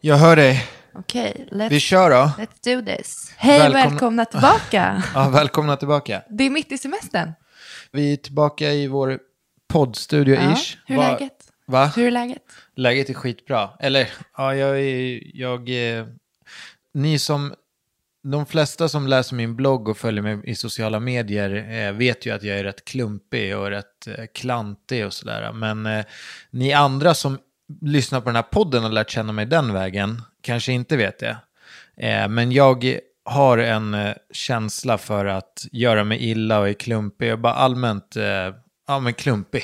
Jag hör dig. Okej, Vi let's, kör då. let's do this. Hej Välkomna- välkomna tillbaka. Ja, välkomna tillbaka. Det är mitt i semestern. Vi är tillbaka i vår poddstudio-ish. hur är Va- läget? Va? Hur är läget? Läget är skitbra. Eller, ja, jag är... Jag, eh, ni som... De flesta som läser min blogg och följer mig i sociala medier eh, vet ju att jag är rätt klumpig och rätt eh, klantig och sådär. Men eh, ni andra som lyssnar på den här podden och lärt känna mig den vägen kanske inte vet det. Eh, men jag har en eh, känsla för att göra mig illa och är klumpig och bara allmänt eh, ja, men klumpig.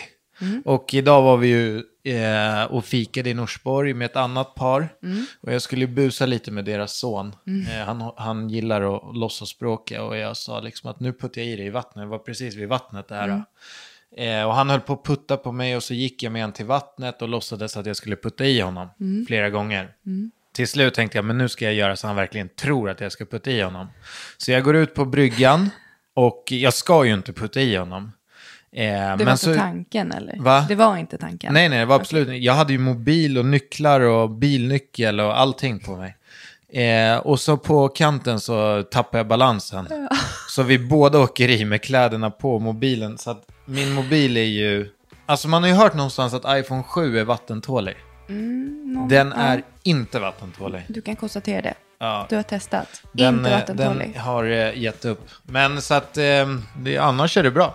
Och idag var vi ju och fikade i Norsborg med ett annat par. Och jag skulle busa lite med deras son. Eh, han, han gillar att låtsasbråka och jag sa liksom att nu puttar jag i dig i vattnet. Jag var precis vid vattnet där. Eh, och han höll på att putta på mig och så gick jag med han till vattnet och låtsades att jag skulle putta i honom flera gånger. Till slut tänkte jag, men nu ska jag göra så han verkligen tror att jag ska putta i honom. Så jag går ut på bryggan och jag ska ju inte putta i honom. Eh, Det var så, inte tanken eller? Va? Det var inte tanken. Nej, nej, det var absolut Jag hade ju mobil och nycklar och bilnyckel och allting på mig. Eh, och så på kanten så tappade jag balansen. Så vi båda åker i med kläderna på mobilen. Så att min mobil är ju... Alltså man har ju hört någonstans att iPhone 7 är vattentålig. Någon- Den ja. är inte vattentålig. Du kan konstatera det. Ja. Du har testat. Den, inte vattentålig. den har eh, gett upp. Men så att eh, det, annars är det bra.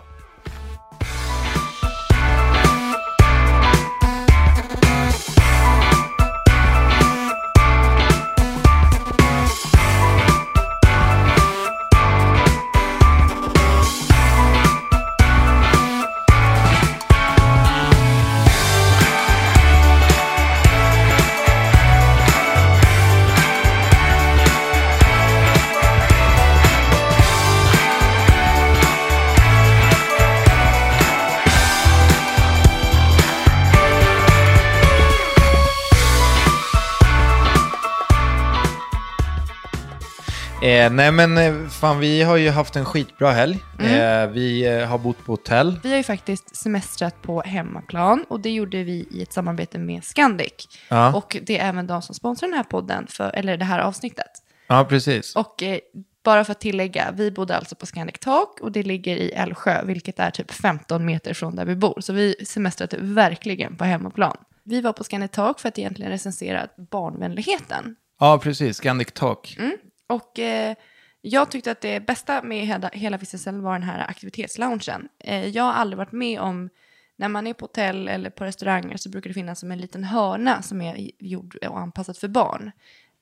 Eh, nej men eh, fan vi har ju haft en skitbra helg. Mm. Eh, vi eh, har bott på hotell. Vi har ju faktiskt semestrat på hemmaplan och det gjorde vi i ett samarbete med Scandic. Ja. Och det är även de som sponsrar den här podden, för, eller det här avsnittet. Ja, precis. Och eh, bara för att tillägga, vi bodde alltså på Scandic Tak och det ligger i Älvsjö, vilket är typ 15 meter från där vi bor. Så vi semestrade verkligen på hemmaplan. Vi var på Scandic Tak för att egentligen recensera barnvänligheten. Ja, precis. Scandic Talk. Mm. Och eh, jag tyckte att det bästa med hela, hela vistelsen var den här aktivitetsloungen. Eh, jag har aldrig varit med om, när man är på hotell eller på restauranger så brukar det finnas som en liten hörna som är gjord och anpassad för barn.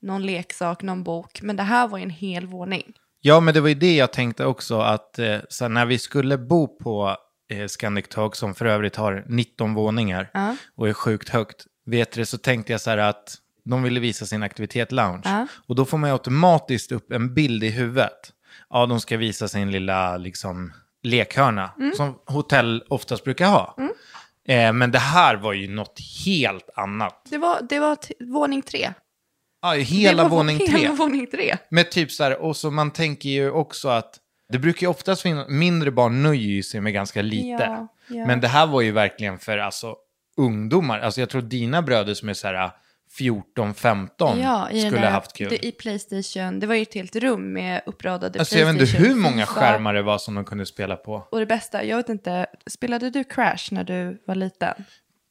Någon leksak, någon bok, men det här var ju en hel våning. Ja, men det var ju det jag tänkte också att eh, så när vi skulle bo på eh, Scandic Talk som för övrigt har 19 våningar Ja. och är sjukt högt, vet du, så tänkte jag så här att de ville visa sin aktivitet lounge. Ja. Och då får man automatiskt upp en bild i huvudet. Ja, de ska visa sin lilla liksom, lekhörna Mm. som hotell oftast brukar ha. Eh, men det här var ju något helt annat. Det var, det var våning tre. Ja, hela det var våning tre. Hela våning tre. Med typ så här, och så man tänker ju också att det brukar ju oftast finnas, mindre barn nöjer sig med ganska lite. Ja, ja. Men det här var ju verkligen för alltså ungdomar. Alltså jag tror dina bröder som är så här 14-15 Ja, i den skulle där, haft kul. Det, I Playstation, det var ju ett helt rum med uppradade Alltså jag vet inte Playstation. hur många skärmar det var som de kunde spela på. Och det bästa, jag vet inte, spelade du Crash när du var liten?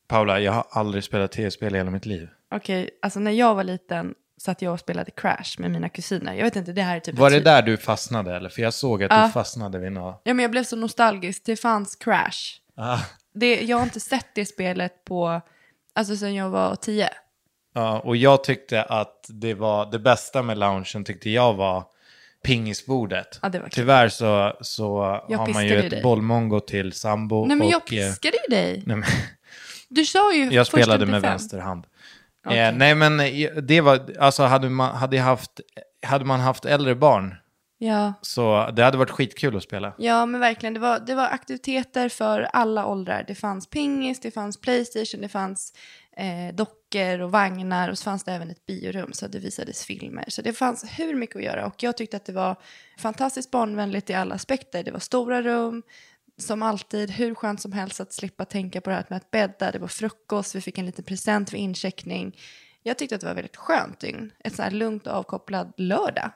Paula, jag har aldrig spelat tv-spel i hela mitt liv. Okej, alltså när jag var liten satt jag och spelade Crash med mina kusiner. Jag vet inte, det här är typ... Var det där du fastnade eller? För jag såg att Ja. du fastnade vid något. Ja, men jag blev så nostalgisk. Det fanns Crash. Ah. Det, jag har inte sett det spelet på, alltså sen jag var tio. Ja, och jag tyckte att det var det bästa med loungen tyckte jag var pingisbordet. Ja, det var. Tyvärr så, så Jag har man ju piskade ett dig. bollmongo till sambo. Nej, men jag och, eh, piskade ju dig. nej, men, Du sa ju Jag först spelade till med fem. vänster hand. Okej. Eh, nej, men eh, det var, alltså hade man, hade, jag haft, hade man haft äldre barn Ja. så det hade varit skitkul att spela. ja, men verkligen. Det var, det var aktiviteter för alla åldrar. Det fanns pingis, det fanns Playstation, det fanns eh, dockor och vagnar och så fanns det även ett biorum så det visades filmer. Så det fanns hur mycket att göra och jag tyckte att det var fantastiskt barnvänligt i alla aspekter. Det var stora rum, som alltid, hur skönt som helst att slippa tänka på det här med att bädda. Det var frukost, vi fick en liten present vid incheckning. Jag tyckte att det var väldigt skönt dygn. Ett så här lugnt och avkopplad lördag.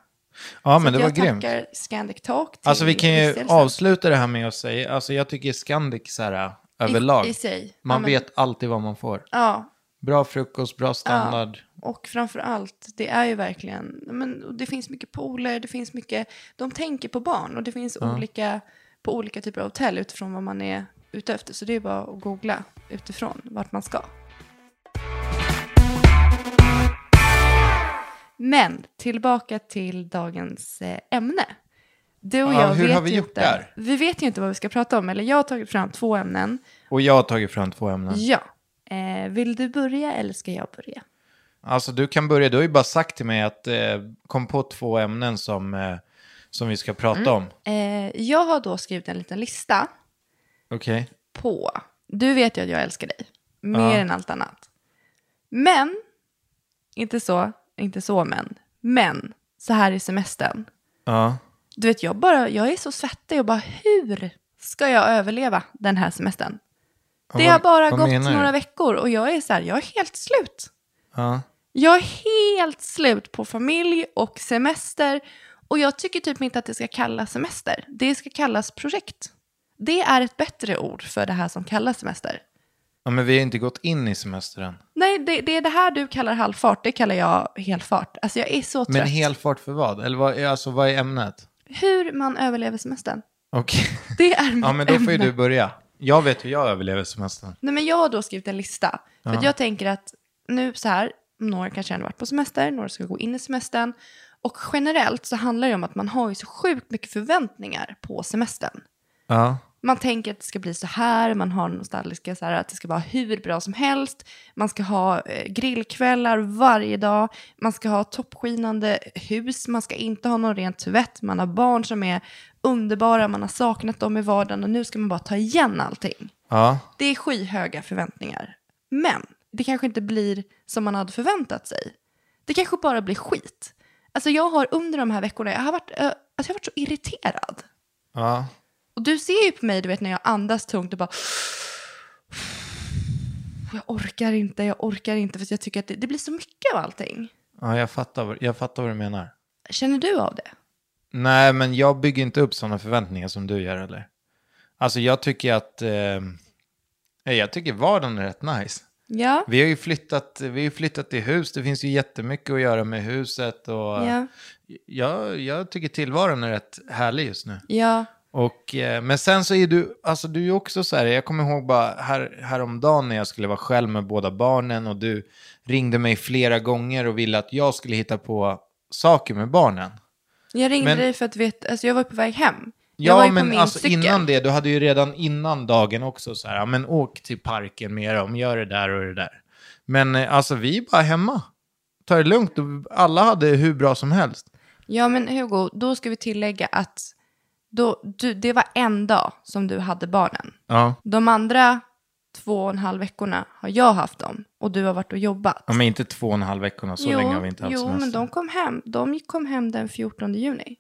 Ja, Så men det var jag grymt. tackar Scandic Talk till Alltså vi kan ju vistelsen. avsluta det här med att säga, alltså jag tycker Scandic så här överlag, I, i sig. man ja, men- vet alltid vad man får. Ja, Bra frukost, bra standard. och framför allt, det är ju verkligen, men det finns mycket pooler, det finns mycket, de tänker på barn och det finns olika, på olika typer av hotell utifrån vad man är ute efter. Så det är bara att googla utifrån vart man ska. Men tillbaka till dagens eh, ämne. Du och Ja, jag hur vet har vi gjort inte, där? Vi vet ju inte vad vi ska prata om, eller jag har tagit fram två ämnen. Och jag har tagit fram två ämnen. Ja. Eh, vill du börja eller ska jag börja? Alltså du kan börja, du har ju bara sagt till mig att eh, kom på två ämnen som, eh, som vi ska prata Mm. om. Eh, jag har då skrivit en liten lista Okej. på... Du vet ju att jag älskar dig. Mer Ja. än allt annat. Men, inte så, inte så men. Men, så här i semestern. Ja. Du vet, jag, bara, jag är så svettig och bara hur ska jag överleva den här semestern? Det har bara gått några veckor och jag är så här, jag är helt slut. Ja. Jag är helt slut på familj och semester. Och jag tycker typ inte att det ska kallas semester. Det ska kallas projekt. Det är ett bättre ord för det här som kallas semester. ja, men vi har inte gått in i semestern. Nej, det, det är det här du kallar halvfart, det kallar jag helfart. Alltså jag är så trött. Men helfart för vad? Eller vad, är- alltså, vad är ämnet? Hur man överlever semestern. Okej. Det är mitt Ja, men då får ju ämne. du börja. Jag vet hur jag överlever semestern. Nej, men jag har då skrivit en lista. För att jag tänker att nu så här, några kanske har varit på semester, några ska gå in i semestern. Och generellt så handlar det om att man har ju så sjukt mycket förväntningar på semestern. Ja. Man tänker att det ska bli så här, man har nostalgiska så här, att det ska vara hur bra som helst. Man ska ha eh, grillkvällar varje dag, man ska ha toppskinande hus, man ska inte ha någon rent tvätt, man har barn som är underbara, man har saknat dem i vardagen och nu ska man bara ta igen allting. Ja. Det är skyhöga förväntningar. Men det kanske inte blir som man hade förväntat sig. Det kanske bara blir skit. Alltså jag har under de här veckorna, jag har varit, alltså jag har varit så irriterad. Ja. Och du ser ju på mig, du vet när jag andas tungt och bara... Jag orkar inte, jag orkar inte för jag tycker att det, det blir så mycket av allting. Ja, jag fattar, jag fattar vad du menar. Känner du av det? Nej, men jag bygger inte upp sådana förväntningar som du gör, eller? Alltså, jag tycker att... Eh, nej, jag tycker vardagen är rätt nice. Ja. Vi har ju flyttat, vi har ju flyttat till hus, det finns ju jättemycket att göra med huset och... Ja. Jag, jag tycker tillvaron är rätt härlig just nu. Ja. Och, eh, men sen så är du, alltså du är också så här, jag kommer ihåg bara här, häromdagen när jag skulle vara själv med båda barnen och du ringde mig flera gånger och ville att jag skulle hitta på saker med barnen. Jag ringde Men- dig för att vet, alltså jag var på väg hem. jag Ja, men alltså cykel. innan det, du hade ju redan innan dagen också så här, ja men åk till parken med dem, gör det där och det där. Men eh, alltså vi är bara hemma. Ta det lugnt, alla hade hur bra som helst. Ja, men Hugo, då ska vi tillägga att då, du, det var en dag som du hade barnen. Ja. De andra två och en halv veckorna har jag haft dem och du har varit och jobbat. ja, men inte två och en halv veckorna, så länge har vi inte haft jo semester. men de kom hem. De kom hem den 14 juni.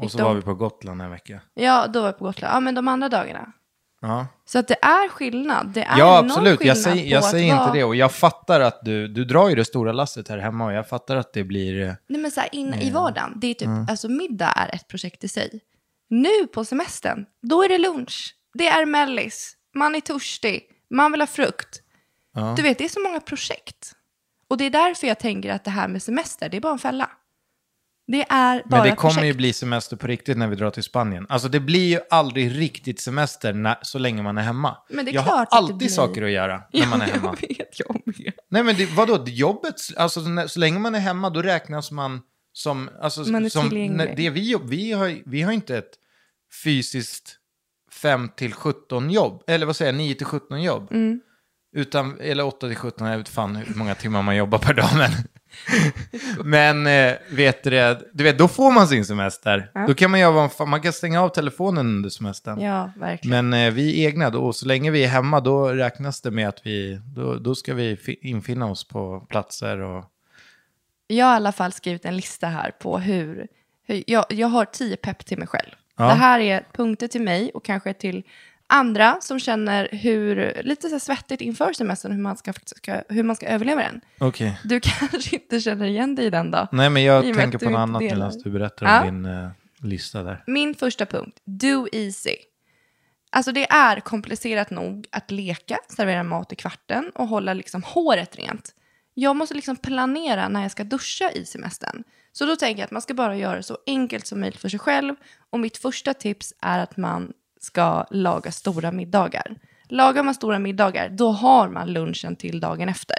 och så de- var vi på Gotland en vecka. Ja, då var jag på Gotland. Ja, men de andra dagarna. Ja. Så att det är skillnad. Det är Ja, absolut. Jag säger, jag säger inte vara- det. Och jag fattar att du, du drar ju det stora lasset här hemma och jag fattar att det blir... eh, Nej, men så här, in, i vardagen, det är typ, alltså middag är ett projekt i sig. Nu på semestern, då är det lunch. Det är mellis. Man är törstig. Man vill ha frukt. Ja. Du vet, det är så många projekt. Och det är därför jag tänker att det här med semester, det är bara en fälla. Det är bara Men det kommer projekt. ju bli semester på riktigt när vi drar till Spanien. Alltså det blir ju aldrig riktigt semester när, så länge man är hemma. Men det är jag klart har alltid saker att göra när man är hemma. Jag vet, jag med. Nej men det, vadå, jobbet, alltså så länge man är hemma då räknas man som... Alltså, Man som när, det vi, vi, har, vi har inte ett fysiskt 5 till 17 jobb, eller vad säger jag, 9 till 17 jobb. Mm. Utan, eller 8 till 17, jag vet fan hur många timmar man jobbar per dag. Men, men eh, vet du det, du vet, då får man sin semester. Då kan man göra fan, man kan stänga av telefonen under semestern. Ja, verkligen. Men eh, vi är egna då, och så länge vi är hemma då räknas det med att vi, då, då ska vi fi- infinna oss på platser och... Jag har i alla fall skrivit en lista här på hur, hur jag, jag har tio pepp till mig själv. Ja. Det här är punkter till mig och kanske till andra som känner hur, lite så svettigt inför semestern, hur man ska, ska, hur man ska överleva den. Okej. Du kanske inte känner igen dig i den då? Nej, men jag tänker på något annat medan du berättar Ja. om din eh, lista där. Min första punkt, do easy. Alltså det är komplicerat nog att leka, servera mat i kvarten och hålla liksom håret rent. Jag måste liksom planera när jag ska duscha i semestern. Så då tänker jag att man ska bara göra det så enkelt som möjligt för sig själv. Och mitt första tips är att man ska laga stora middagar. Lagar man stora middagar, då har man lunchen till dagen efter.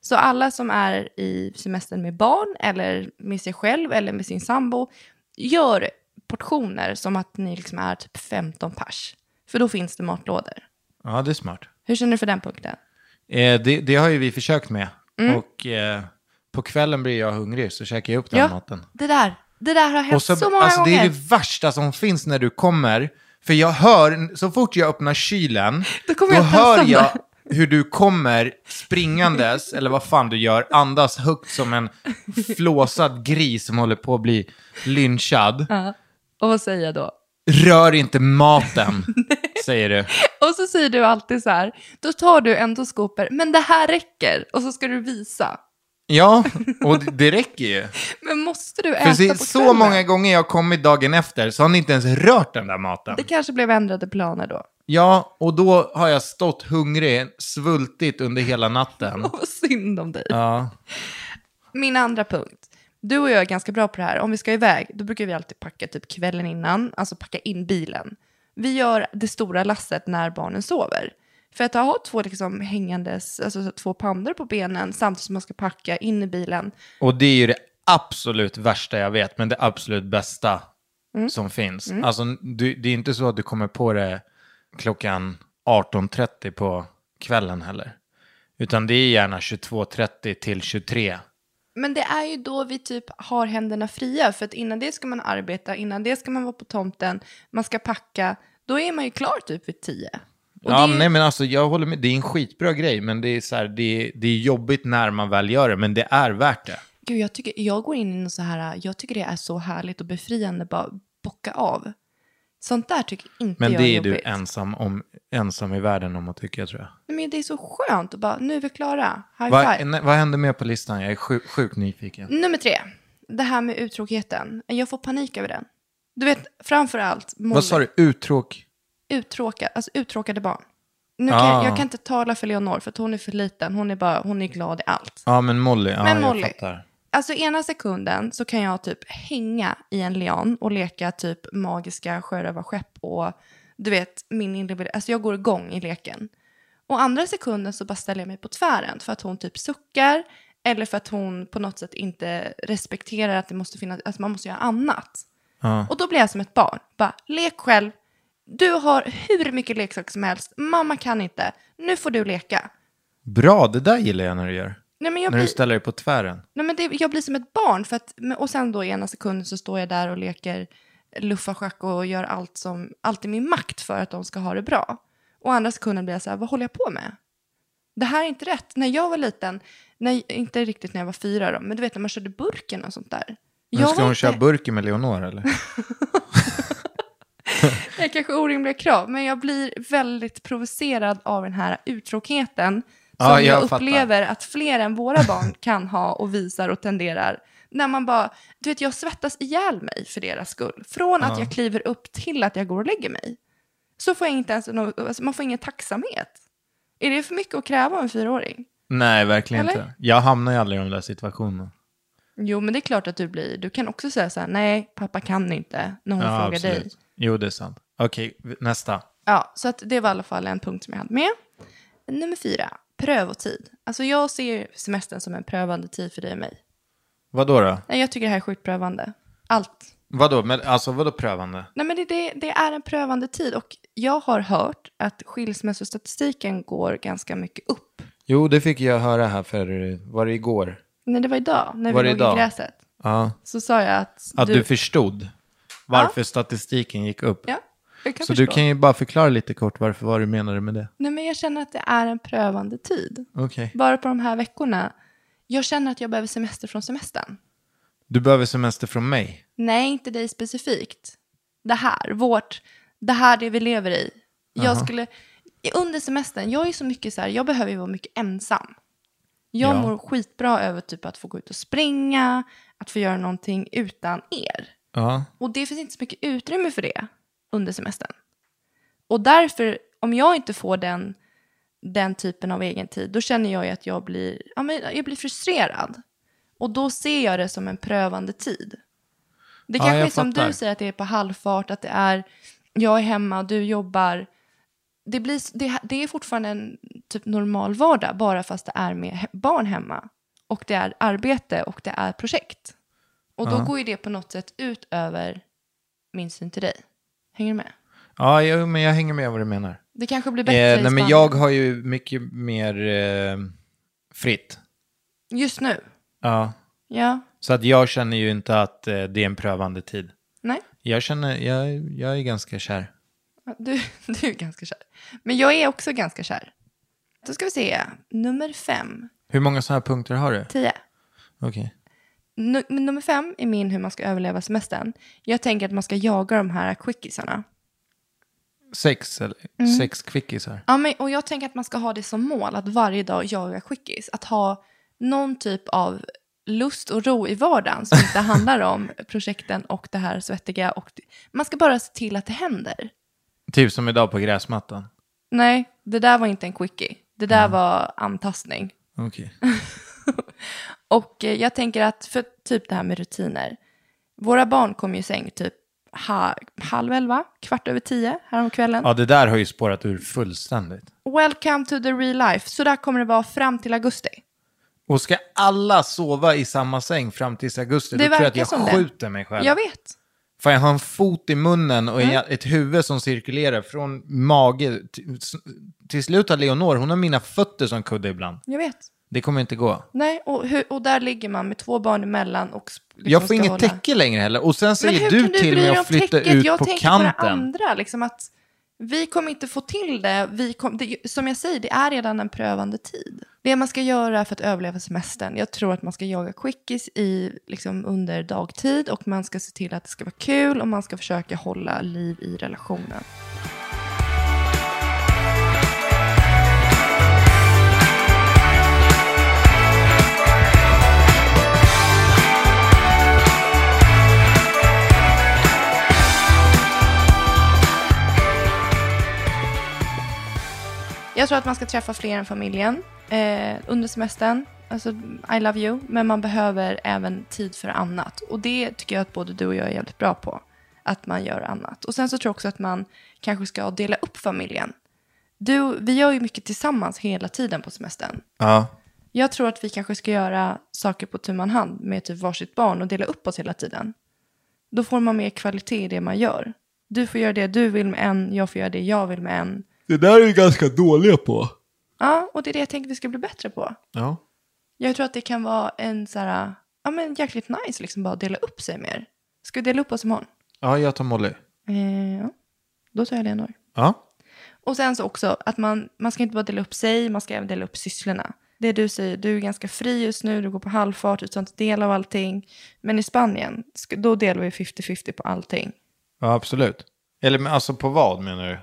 Så alla som är i semestern med barn eller med sig själv eller med sin sambo, gör portioner som att ni liksom är typ 15 pers. För då finns det matlådor. Ja, det är smart. Hur känner du för den punkten? Eh, det, det har ju vi försökt med. Mm. Och eh, på kvällen blir jag hungrig så käkar jag upp den maten. det där. Det där har hänt så, så, många alltså, det gånger. är det värsta som finns när du kommer. För jag hör, så fort jag öppnar kylen, Då då jag hör jag hur du kommer springandes, eller vad fan du gör, andas högt som en flåsad gris som håller på att bli lynchad. Ja. Och vad säger jag då? Rör inte maten, säger du. Och så säger du alltid så här, då tar du endoskoper, men det här räcker. Och så ska du visa. Ja, och det, det räcker ju. Men måste du För äta se, på så kvällen? många gånger jag kommit dagen efter så har ni inte ens rört den där maten. Det kanske blev ändrade planer då. Ja, och då har jag stått hungrig, svultit under hela natten. Vad synd om dig. Ja. Min andra punkt. Du och jag är ganska bra på det här. Om vi ska iväg, då brukar vi alltid packa typ kvällen innan, alltså packa in bilen. Vi gör det stora lasset när barnen sover. För att ha två liksom hängandes, alltså två pandor på benen samtidigt som man ska packa in i bilen. Och det är ju det absolut värsta jag vet, men det absolut bästa mm. som finns. Mm. Alltså, du, det är inte så att du kommer på det klockan 18.30 på kvällen heller. Utan det är gärna 22.30 till 23. Men det är ju då vi typ har händerna fria, för att innan det ska man arbeta, innan det ska man vara på tomten, man ska packa, då är man ju klar typ vid 10 ja, det är nej men alltså jag håller med, det är en skitbra grej, men det är så här, det är, det är jobbigt när man väl gör det, men det är värt det. Gud, jag, tycker, jag går in i så här, jag tycker det är så härligt och befriande bara bocka av. Sånt där tycker inte Men jag det är är du jobbigt. ensam, om, ensam i världen om att tycka, tror jag. Nej, Men det är så skönt att bara, nu är vi klara. High Vad, five. nej, vad händer mer på listan? Jag är sjuk, sjukt nyfiken. Nummer tre, det här med uttråkigheten. Jag får panik över den. Du vet, framför allt Vad sa du? Uttråk? Uttråkad, alltså uttråkade barn. Nu Ah. kan, jag, jag kan inte tala för Leonor för att hon är för liten. Hon är, bara, hon är glad i allt. Ja, men Molly. Ja, Men Molly. Alltså ena sekunden så kan jag typ hänga i en lian och leka typ magiska sjörövarskepp och du vet min individuella, alltså jag går igång i leken. Och andra sekunden så bara ställer jag mig på tvären för att hon typ suckar eller för att hon på något sätt inte respekterar att det måste finnas, att man måste göra annat. Och då blir jag som ett barn, bara lek själv. Du har hur mycket leksaker som helst, mamma kan inte, nu får du leka. Bra, det där gillar jag när du gör. Nej, men jag När du blir... ställer dig på tvären. Nej, men det, jag blir som ett barn. För att, och sen då i ena sekunden så står jag där och leker luffarschack och gör allt, som, allt i min makt för att de ska ha det bra. Och andra sekunden blir jag så här, vad håller jag på med? Det här är inte rätt. När jag var liten, när, inte riktigt när jag var fyra då, men du vet när man körde burken och sånt där. Men Jag ska hon inte- köra burken med Leonor eller? Det är kanske orimliga krav, men jag blir väldigt provocerad av den här uttråkigheten som Ja, jag, jag upplever att fler än våra barn kan ha och visar och tenderar. När man bara, du vet jag svettas ihjäl mig för deras skull. Från att jag kliver upp till att jag går och lägger mig. Så får jag inte ens, nå- alltså man får ingen tacksamhet. Är det för mycket att kräva av en fyraåring? Nej, verkligen Eller? inte. Jag hamnar ju aldrig i de där situationerna. Jo, men det är klart att du blir. Du kan också säga så här, nej, pappa kan inte, när hon Ja, frågar dig. absolut. Jo, det är sant. Okej, nästa. Ja, så att det var i alla fall en punkt som jag hade med. Nummer fyra, prövotid. Alltså jag ser semestern som en prövande tid för dig och mig. Vadå då? Nej, jag tycker det här är sjukt prövande. Allt. Vadå, men, alltså vadå prövande? Nej, men det, det, det är en prövande tid och jag har hört att skilsmässostatistiken går ganska mycket upp Jo, det fick jag höra här för, var det igår? Nej, det var idag när Var vi låg idag? i gräset. Ja. Så sa jag att, Att du, förstod varför statistiken gick upp. Ja, jag kan Så förstå. du kan ju bara förklara lite kort varför vad du menade med det. Nej, men jag känner att det är en prövande tid. Okej. Bara på de här veckorna. Jag känner att jag behöver semester från semestern. Du behöver semester från mig. Nej, inte dig specifikt. Det här, vårt, det här det vi lever i. Jag skulle, under semestern, jag är så mycket så här, jag behöver ju vara mycket ensam. Jag Ja. mår skitbra över typ att få gå ut och springa, att få göra någonting utan er. Ja. Och det finns inte så mycket utrymme för det under semestern. Och därför, om jag inte får den, den typen av egen tid, då känner jag ju att jag blir, ja, men jag blir frustrerad. Och då ser jag det som en prövande tid. Det Ja, kanske jag är som fattar. du säger, att det är på halvfart, att det är, jag är hemma, du jobbar. Det, blir, det, det är fortfarande en typ normal vardag, bara fast det är med barn hemma. Och det är arbete och det är projekt. Och då Ja. går ju det på något sätt ut över min syn till dig. Hänger du med? Ja, jo, men jag hänger med vad du menar. Det kanske blir bättre Eh, i nej, men Spanien. jag har ju mycket mer eh, fritt. Just nu? Ja. Ja. Så att jag känner ju inte att eh, det är en prövande tid. Nej? Jag känner, jag, jag är ganska kär. Du, du är ganska kär. Men jag är också ganska kär. Då ska vi se. Nummer fem. Hur många sådana här punkter har du? Tio. Okej. Nu, men nummer fem är min hur man ska överleva semestern. Jag tänker att man ska jaga de här quickisarna. Sex, eller, Mm. sex quickiesar. Ja, men, och jag tänker att man ska ha det som mål, att varje dag jaga quickies. Att ha någon typ av lust och ro i vardagen som inte handlar om projekten och det här svettiga. Och. Man ska bara se till att det händer. Typ som idag på gräsmattan. Nej, det där var inte en quickie. Det där var antastning. Okej. Och eh, jag tänker att för typ det här med rutiner. Våra barn kom ju i säng typ ha, halv elva, kvart över tio häromkvällen. Ja, det där har ju spårat ur fullständigt. Welcome to the real life. Så där kommer det vara fram till augusti. Och ska alla sova i samma säng fram till augusti, Det då tror jag att jag som det. skjuter mig själv. Jag vet. För jag har en fot i munnen och Mm. ett huvud som cirkulerar från mage. Till, till slut har Leonor, hon har mina fötter som kudde ibland. Jag vet. Det kommer inte gå. Nej, och, hur, och där ligger man med två barn emellan och liksom jag får inget hålla- täcke längre heller. Och sen säger du kan till mig att flytta täcket? ut jag på tänker kanten. på det andra, liksom att vi kommer inte få till det. Vi kom, det. Som jag säger, det är redan en prövande tid. Det man ska göra för att överleva semestern, jag tror att man ska jaga quickies i, liksom, under dagtid och man ska se till att det ska vara kul och man ska försöka hålla liv i relationen. Jag tror att man ska träffa fler än familjen eh, under semestern. Alltså, I love you. Men man behöver även tid för annat. Och det tycker jag att både du och jag är jävligt bra på. Att man gör annat. Och sen så tror jag också att man kanske ska dela upp familjen. Du, vi gör ju mycket tillsammans hela tiden på semestern. Ja. Jag tror att vi kanske ska göra saker på tu man hand med typ varsitt barn och dela upp oss hela tiden. Då får man mer kvalitet i det man gör. Du får göra det du vill med en, jag får göra det jag vill med en. Det där är ju ganska dåliga på. Ja, och det är det jag tänker vi ska bli bättre på. Ja. Jag tror att det kan vara en så här, ja men jäkligt nice liksom bara dela upp sig mer. Ska vi dela upp oss imorgon? Ja, jag tar Molly. Eh, ja, då tar jag Leonor. Ja. Och sen så också att man, man ska inte bara dela upp sig, man ska även dela upp sysslorna. Det du säger, du är ganska fri just nu, du går på halvfart, du tar inte del av allting. Men i Spanien, då delar vi 50-50 på allting. Ja, absolut. Eller alltså på vad menar du?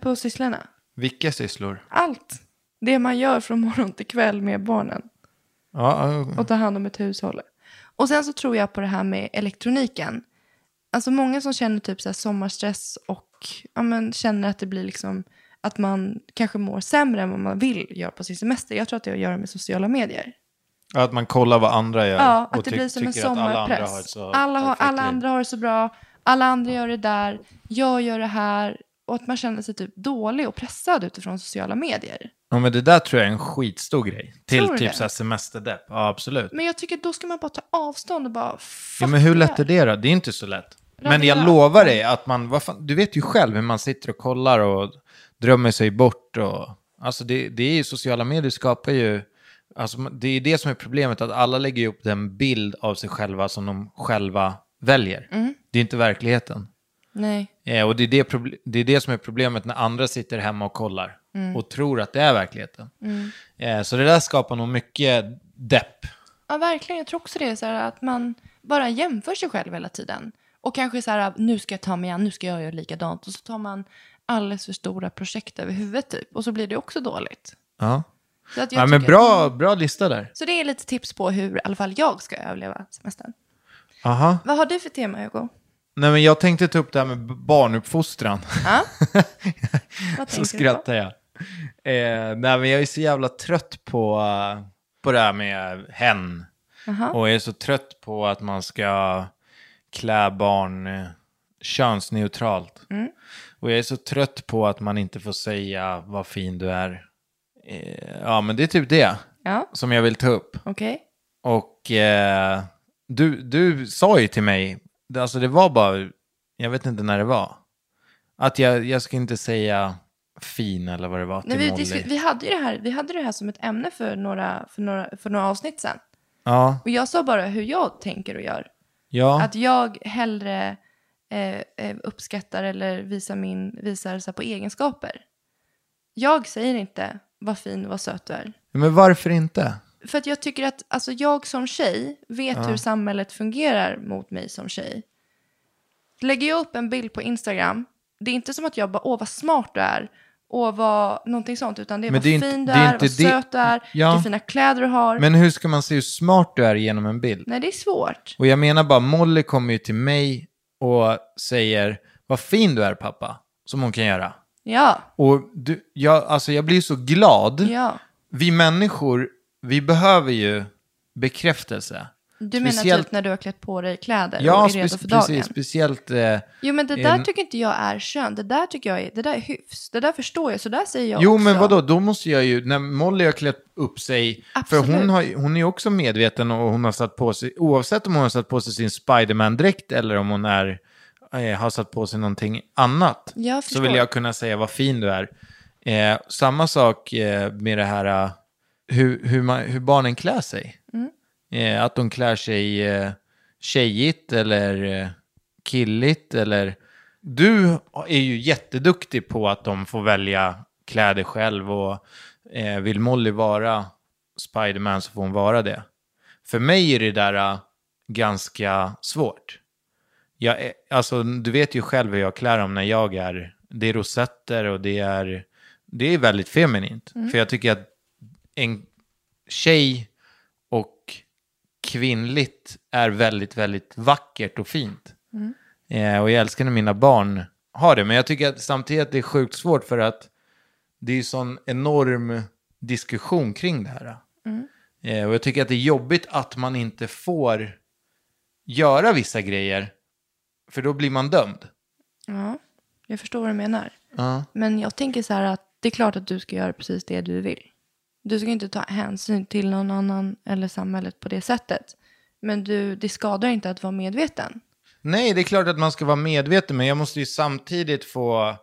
På sysslorna. Vilka sysslor? Allt. Det man gör från morgon till kväll med barnen. Ja, ja, och ta hand om ett hushåll. Och sen så tror jag på det här med elektroniken. Alltså många som känner typ så här sommarstress och ja, men känner att det blir liksom att man kanske mår sämre än vad man vill göra på sin semester. Jag tror att det har att göra med sociala medier. Att man kollar vad andra gör. Ja, och att det blir som en att alla andra har sommarpress. Alla, har, alla andra har det så bra, alla andra gör det där, jag gör det här. Och att man känner sig typ dålig och pressad utifrån sociala medier. Ja, men det där tror jag är en skitstor grej. Till Tror typ det? så här semesterdepp. Ja, absolut. Men jag tycker då ska man bara ta avstånd och bara... Ja, men hur lätt är det då? Det är inte så lätt. Men jag Radera. lovar dig att man, fan, du vet ju själv hur man sitter och kollar och drömmer sig bort och Alltså det, det är ju, sociala medier skapar ju, alltså det är det som är problemet, att alla lägger upp den bild av sig själva som de själva väljer. Det är inte verkligheten. Nej. Eh, och det är det, det är det som är problemet när andra sitter hemma och kollar och tror att det är verkligheten. Eh, så det där skapar nog mycket depp. Ja, verkligen. Jag tror också det. Så här, att man bara jämför sig själv hela tiden. Och kanske så här, nu ska jag ta mig an, nu ska jag göra likadant. Och så tar man alldeles för stora projekt över huvudet typ. Och så blir det också dåligt. Ja, att ja men bra, bra lista där. så det är lite tips på hur i alla fall jag ska överleva semestern. Aha. Vad har du för tema, Hugo? Nej, men jag tänkte ta upp det här med barnuppfostran. Ja? Vad så skrattar jag. Eh, nej, men jag är så jävla trött på, på det här med hen. Jaha. Och jag är så trött på att man ska klä barn eh, könsneutralt. Mm. Och jag är så trött på att man inte får säga vad fin du är. Eh, ja, men det är typ det Ja, som jag vill ta upp. okej. Och eh, du, du sa ju till mig, alltså det var bara, jag vet inte när det var, att jag, jag ska inte säga fin eller vad det var till Nej, vi, Molly. vi, hade ju det här, vi hade det här som ett ämne för några, för några, för några avsnitt sen. Ja, Och jag sa bara hur jag tänker och gör. ja. Att jag hellre eh, eh, uppskattar eller visar, min, visar så på egenskaper. Jag säger inte vad fin och vad söt du är. Men varför inte? För att jag tycker att alltså, jag som tjej vet hur samhället fungerar mot mig som tjej. Lägger jag upp en bild på Instagram, det är inte som att jag bara, åh vad smart du är, åh vad, någonting sånt, utan det är Men vad det är inte- fin du det är är, inte vad söt du är, Ja. vilka fina kläder du har. Men hur ska man se hur smart du är genom en bild? Nej, det är svårt. Och jag menar bara, Molly kommer ju till mig och säger, vad fin du är pappa, som hon kan göra. Ja, Och du, jag, alltså jag blir så glad. ja. Vi människor, vi behöver ju bekräftelse. Du menar Speciellt- typ när du har klätt på dig kläder Ja, och är redo för dagen? precis. Speciellt... Eh, Jo, men det där en- tycker inte jag är kön. Det där tycker jag är, det där är hyfs. Det där förstår jag, så där säger jag jo, också. men vadå? Då måste jag ju... När Molly har klätt upp sig... Absolut. För hon, har, hon är också medveten och hon har satt på sig... Oavsett om hon har satt på sig sin Spiderman-dräkt eller om hon är, eh, har satt på sig någonting annat. Så vill jag kunna säga vad fin du är. Eh, samma sak eh, med det här... hur, hur, man, hur barnen klär sig. Mm. Eh, att de klär sig eh, tjejigt eller eh, killigt eller... Du är ju jätteduktig på att de får välja kläder själv och eh, vill Molly vara Spiderman så får hon vara det. För mig är det där eh, ganska svårt. Jag är, alltså, du vet ju själv hur jag klär dem när jag är... Det är rosetter och det är, det är väldigt feminint. För jag tycker att en tjej och kvinnligt är väldigt, väldigt vackert och fint. Eh, och jag älskar när mina barn har det. Men jag tycker att samtidigt att det är sjukt svårt för att det är sån enorm diskussion kring det här. Eh, och jag tycker att det är jobbigt att man inte får göra vissa grejer. För då blir man dömd. Ja, jag förstår vad du menar. Ja. Men jag tänker så här att det är klart att du ska göra precis det du vill. Du ska inte ta hänsyn till någon annan eller samhället på det sättet. Men du, det skadar inte att vara medveten. Nej, det är klart att man ska vara medveten, men jag måste ju samtidigt få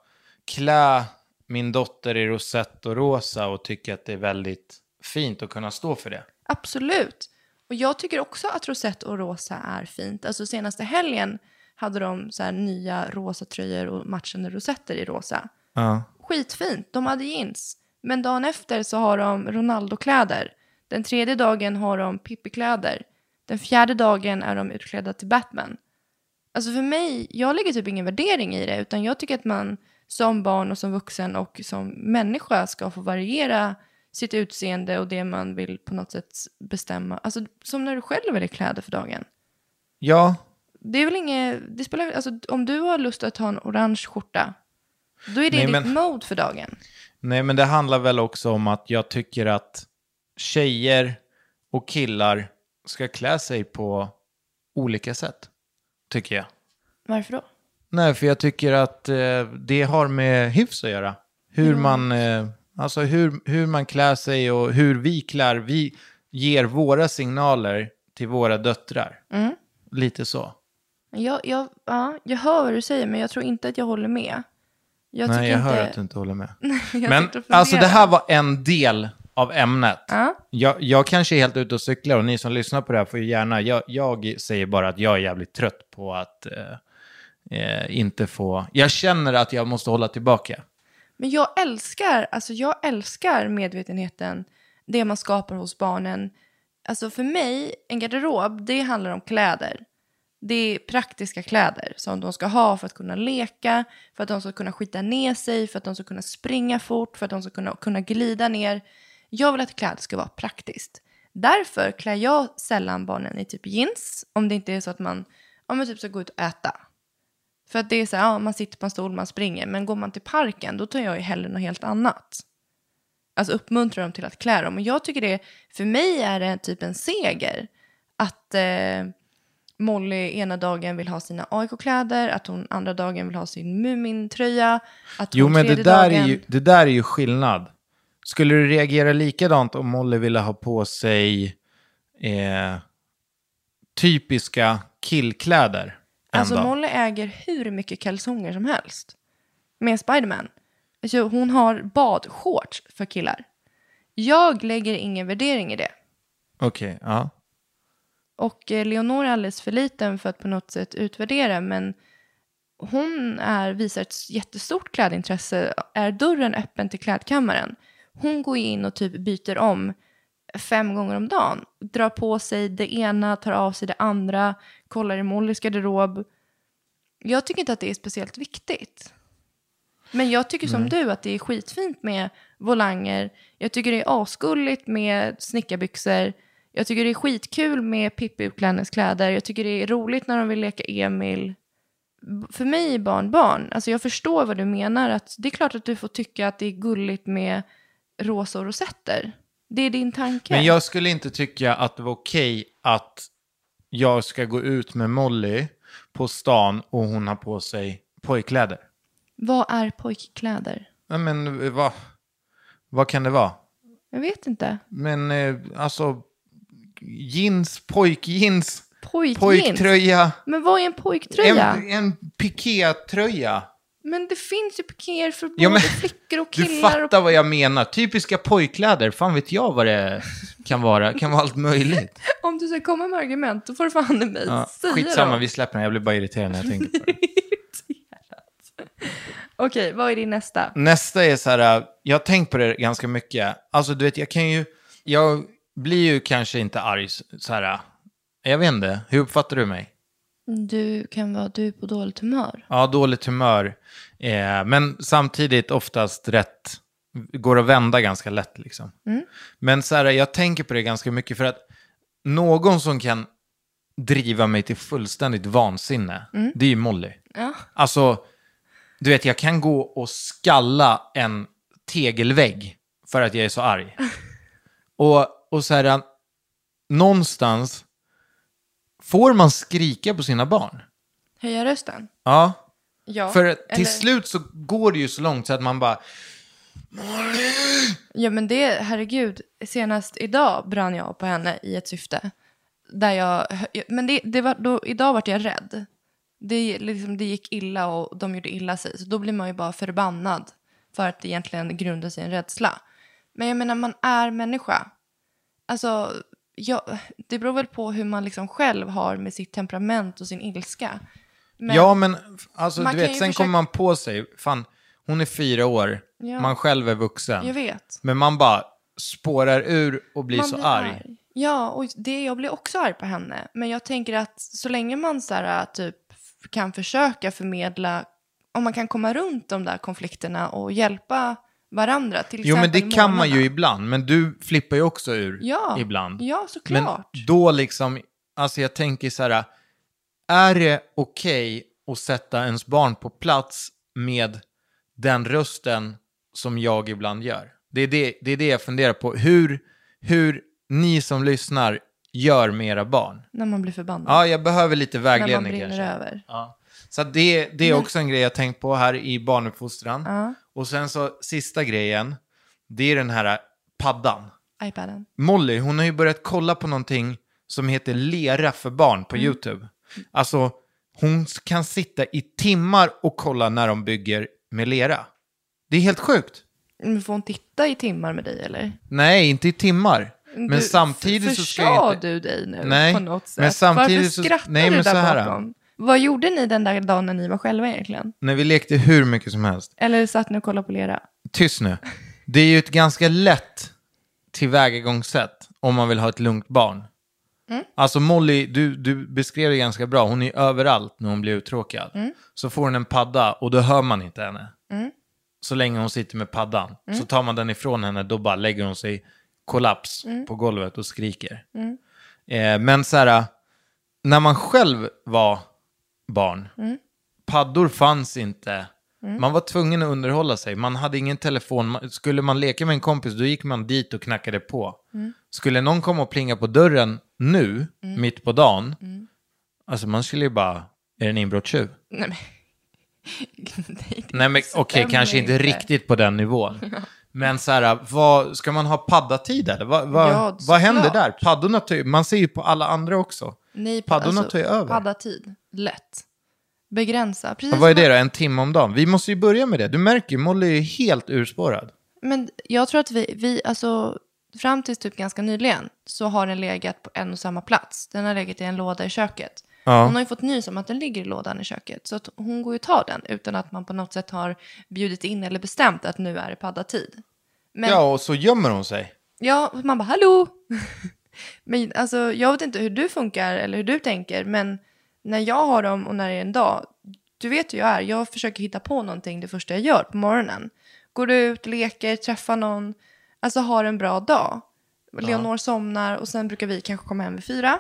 klä min dotter i rosett och rosa och tycka att det är väldigt fint att kunna stå för det. Absolut. Och jag tycker också att rosett och rosa är fint. Alltså senaste helgen hade de så här nya rosa tröjor och matchande rosetter i rosa. Ja. Skitfint, de hade jeans. Men dagen efter så har de Ronaldo-kläder. Den tredje dagen har de Pippi-kläder. Den fjärde dagen är de utklädda till Batman. Alltså för mig, jag lägger typ ingen värdering i det. Utan jag tycker att man som barn och som vuxen och som människa ska få variera sitt utseende och det man vill på något sätt bestämma. Alltså som när du själv väljer kläder för dagen. Ja, Det är väl inget, det spelar, alltså om du har lust att ha en orange skjorta, då är det Nej, ditt men- mode för dagen. nej men det handlar väl också om att jag tycker att tjejer och killar ska klä sig på olika sätt. Tycker jag. Varför då? Nej, för jag tycker att eh, det har med hyfs att göra. Hur man, eh, alltså hur, hur man klär sig och hur vi klär. Vi ger våra signaler till våra döttrar. Mm. Lite så. Jag, jag, ja, jag hör vad du säger, men jag tror inte att jag håller med. Jag Nej, jag inte... hör att du inte håller med. Men alltså det här var en del av ämnet. Ja. Jag, jag kanske är helt ute och cyklar och ni som lyssnar på det här får ju gärna, jag, jag säger bara att jag är jävligt trött på att eh, eh, inte få, jag känner att jag måste hålla tillbaka. Men jag älskar, alltså jag älskar medvetenheten, det man skapar hos barnen. Alltså för mig, en garderob, det handlar om kläder. Det är praktiska kläder som de ska ha för att kunna leka, för att de ska kunna skita ner sig, för att de ska kunna springa fort, för att de ska kunna, kunna glida ner. Jag vill att kläder ska vara praktiskt. Därför klär jag sällan barnen i typ jeans, om det inte är så att man, om man typ ska gå ut och äta. För att det är så här, ja, man sitter på en stol, man springer. Men går man till parken, då tar jag ju hellre något helt annat. Alltså uppmuntrar dem till att klä dem. Och jag tycker det, för mig är det typ en seger. Att eh, Molly ena dagen vill ha sina AIK-kläder, att hon andra dagen vill ha sin Mumin-tröja. Att hon Jo, men det där, dagen... är ju, det där är ju skillnad. Skulle du reagera likadant om Molly ville ha på sig eh, typiska killkläder Alltså dag? Molly äger hur mycket kalsonger som helst. Med Spiderman. Alltså, hon har badshorts för killar. Jag lägger ingen värdering i det. Okej, ja. Och eh, Leonor är alldeles för liten för att på något sätt utvärdera, men hon är, visar ett jättestort klädintresse. Är dörren öppen till klädkammaren? Hon går in och typ byter om fem gånger om dagen. Drar på sig det ena, tar av sig det andra, kollar i Mollys garderob. Jag tycker inte att det är speciellt viktigt. Men jag tycker som du att det är skitfint med volanger. Jag tycker det är asgulligt med snickarbyxor. Jag tycker det är skitkul med Pippi utklädningskläder. Jag tycker det är roligt när de vill leka Emil. För mig är barn barn. Alltså jag förstår vad du menar. Att det är klart att du får tycka att det är gulligt med rosa och rosetter. Det är din tanke. Men jag skulle inte tycka att det var okej att jag ska gå ut med Molly på stan och hon har på sig pojkkläder. Vad är pojkkläder? Men eh, vad, vad kan det vara? Jag vet inte. Men eh, alltså, jeans, pojkjeans, Pojkjeans? pojktröja, Men vad är en pojktröja? en, en pikétröja. Men det finns ju pikéer för både Ja, men flickor och Du killar. fattar vad jag menar. Typiska pojkkläder, fan vet jag vad det kan vara. kan vara allt möjligt. Och om du ska komma med argument, då får du fan i mig Ja, säga skitsamma, dem. vi släpper den. Jag blir bara irriterad när jag tänker på det. Okej, vad är din nästa? Nästa är så här, äh, jag har tänkt på det ganska mycket. Alltså du vet, jag kan ju, jag blir ju kanske inte arg så här. Jag vet inte, hur uppfattar du mig? Du kan vara du på dåligt humör. Ja, dåligt humör. Eh, men samtidigt oftast rätt, går att vända ganska lätt liksom. Men så här, jag tänker på det ganska mycket för att någon som kan driva mig till fullständigt vansinne, det är ju Molly. Ja. Alltså, du vet, jag kan gå och skalla en tegelvägg för att jag är så arg. och, och så här, någonstans får man skrika på sina barn. Höja rösten? Ja, Ja. för till eller- slut så går det ju så långt så att man bara, Ja, men det, herregud, senast idag brann jag på henne i ett syfte. Där jag, men det, det var, då, idag vart jag rädd. Det, liksom, det gick illa och de gjorde illa sig. Så då blir man ju bara förbannad. För att det egentligen grundar sig i en rädsla. Men jag menar, man är människa. Alltså, jag, det beror väl på hur man liksom själv har med sitt temperament och sin ilska. Men, ja men alltså du vet, sen försöka- kommer man på sig, fan, hon är fyra år, Ja. man själv är vuxen. Jag vet. Men man bara spårar ur och blir man så blir arg. Ja, och det, jag blir också arg på henne. Men jag tänker att så länge man så här, typ, kan försöka förmedla, om man kan komma runt de där konflikterna och hjälpa varandra. Till Jo men det kan man ju ibland, men du flippar ju också ur ja, ibland. Ja, men såklart. då liksom, alltså jag tänker så här, är det okej att sätta ens barn på plats med den rösten som jag ibland gör? Det är det, det, är det jag funderar på. Hur, hur ni som lyssnar gör med era barn. När man blir förbannad. Ja, jag behöver lite när man vägledning brinner kanske. över. Ja. Så det, det är Men- också en grej jag tänkt på här i barnuppfostran. Ja, Och sen så sista grejen, det är den här paddan. iPaden. Molly, hon har ju börjat kolla på någonting som heter Lera för barn på YouTube. Alltså, hon kan sitta i timmar och kolla när de bygger med lera. Det är helt sjukt. Men får hon titta i timmar med dig eller? Nej, inte i timmar. Men Du- samtidigt så ska jag inte... du dig nu Nej, på något sätt? men samtidigt Varför så- skrattar nej, du men där så här. bakom? Vad gjorde ni den där dagen när ni var själva egentligen? När vi lekte hur mycket som helst. Eller satt ni och kollade på lera? Tyst nu. Det är ju ett ganska lätt tillvägagångssätt om man vill ha ett lugnt barn. Alltså Molly, du, du beskrev det ganska bra. Hon är överallt när hon blir uttråkad. Så får hon en padda och då hör man inte henne. Så länge hon sitter med paddan. Så tar man den ifrån henne, då bara lägger hon sig kollaps på golvet och skriker. Eh, men så här, när man själv var barn, paddor fanns inte. Man var tvungen att underhålla sig. Man hade ingen telefon. Skulle man leka med en kompis, då gick man dit och knackade på. Skulle någon komma och plinga på dörren nu, mitt på dagen, alltså man skulle ju bara, är det en inbrottstjuv? Nej, men... Nej, okej, stämmer kanske inte riktigt på den nivån. Men så här, vad, ska man ha paddatid eller? Vad, vad, Ja, vad händer där? Paddorna tar man ser ju på alla andra också. Nej, Paddorna tar ju över. Paddatid, lätt. Begränsa. Precis vad är det då? En timme om dagen? Vi måste ju börja med det. Du märker ju, Molly är ju helt urspårad. Men jag tror att vi, vi, alltså fram tills typ ganska nyligen så har den legat på en och samma plats. Den har legat i en låda i köket. Ja. Hon har ju fått nys om att den ligger i lådan i köket. Så att hon går ju och tar den utan att man på något sätt har bjudit in eller bestämt att nu är det paddatid. Men Ja, och så gömmer hon sig. Ja, man bara hallå! men alltså, jag vet inte hur du funkar eller hur du tänker, men när jag har dem och när det är en dag, du vet hur jag är, jag försöker hitta på någonting det första jag gör på morgonen. Går ut, leker, träffar någon, alltså har en bra dag. Leonor somnar och sen brukar vi kanske komma hem vid fyra.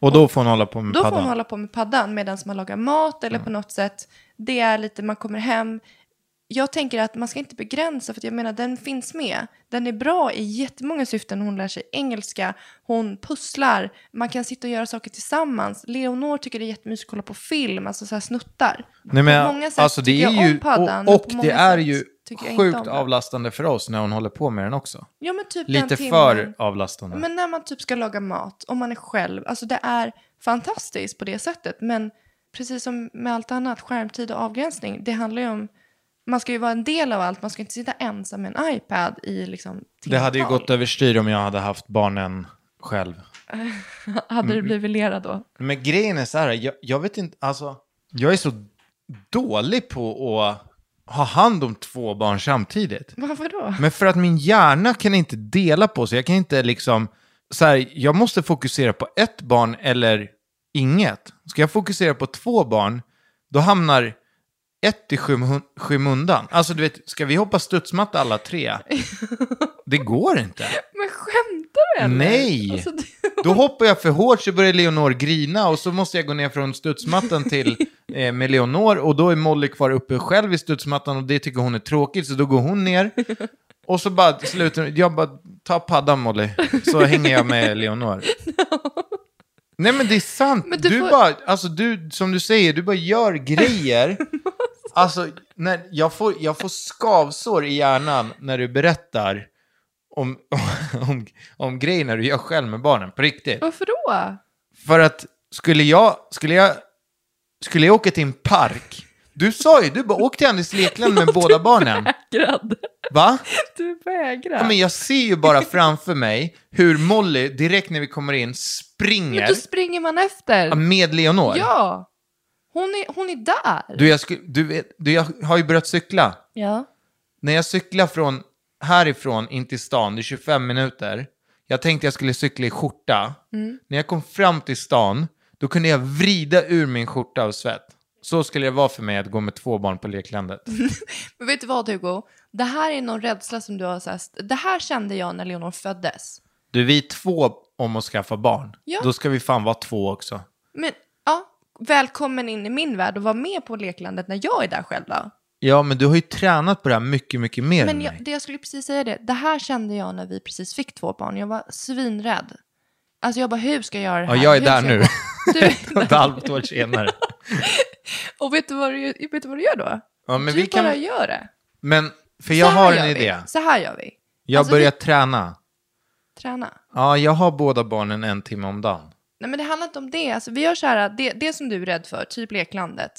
Och då får hon hålla på med Då får paddan. man hålla på med paddan medan man lagar mat eller på något sätt. Det är lite, man kommer hem. Jag tänker att man ska inte begränsa för att jag menar den finns med. Den är bra i jättemånga syften. Hon lär sig engelska, hon pusslar, man kan sitta och göra saker tillsammans. Leonor tycker det är jättemysigt att kolla på film, alltså så här snuttar. Nej, men, på många sätt alltså, det är ju, om paddan. och, och det är ju sjukt avlastande för oss när hon håller på med den också. Ja, men typ Lite för avlastande. Men när man typ ska laga mat, om man är själv, alltså det är fantastiskt på det sättet. Men precis som med allt annat, skärmtid och avgränsning, det handlar ju om, man ska ju vara en del av allt, man ska inte sitta ensam med en iPad i liksom Det hade ju gått överstyr om jag hade haft barnen själv. Hade Mm. du blivit lera då? Men grejen är så här, jag, jag vet inte, alltså, jag är så dålig på att ha hand om två barn samtidigt. Varför då? Men för att min hjärna kan inte dela på sig, jag kan inte liksom, så här, jag måste fokusera på ett barn eller inget. Ska jag fokusera på två barn, då hamnar ett i skym- skymundan. Alltså du vet, ska vi hoppa studsmatta alla tre? Det går inte. Men skämtar du eller? Nej. Alltså, det... Då hoppar jag för hårt så börjar Leonor grina och så måste jag gå ner från studsmattan till eh, med Leonor och då är Molly kvar uppe själv i studsmattan och det tycker hon är tråkigt så då går hon ner. Och så bara slutar jag bara ta paddan Molly så hänger jag med Leonor. Nej men det är sant. Du du får- bara, alltså du, som du säger, du bara gör grejer. Alltså, när jag, får, jag får skavsår i hjärnan när du berättar om, om, om grejerna du gör själv med barnen, på riktigt. Varför då? För att skulle jag, skulle jag, skulle jag åka till en park, du sa ju, du bara åk till Anders Lekland med båda barnen. Vägrad. Va? Du vägrar. Ja, men jag ser ju bara framför mig hur Molly, direkt när vi kommer in, Men springer då springer man efter. med Leonor. Ja. Hon är, hon är där. Du, jag, sku, du, vet, du, jag har ju börjat cykla. Ja. När jag cyklar från härifrån in till stan, det är 25 minuter. Jag tänkte jag skulle cykla i skjorta. När jag kom fram till stan, då kunde jag vrida ur min skjorta av svett. Så skulle det vara för mig att gå med två barn på leklandet. Men vet du vad Hugo? Det här är någon rädsla som du har här, Det här kände jag när Leonor föddes. Du, vi är två om att skaffa barn. Ja. Då ska vi fan vara två också. Men ja, välkommen in i min värld och var med på leklandet när jag är där själv då. Ja, men du har ju tränat på det här mycket, mycket mer än Men mig. jag, det jag skulle precis säga det. Det här kände jag när vi precis fick två barn. Jag var svinrädd. Alltså jag bara, hur ska jag göra det här? Ja, jag är Hur där nu. Du, Ett och ett halvt år senare. och vet du, vad du, vet du vad du gör då? Ja, men du vi kan... bara gör det. Men, för jag har en vi. idé. Så här gör vi. Jag Alltså, börjar vi- träna. Träna. Ja, jag har båda barnen en timme om dagen. Nej men det handlar inte om det. Alltså, vi gör så här, det, det som du är rädd för, typ leklandet.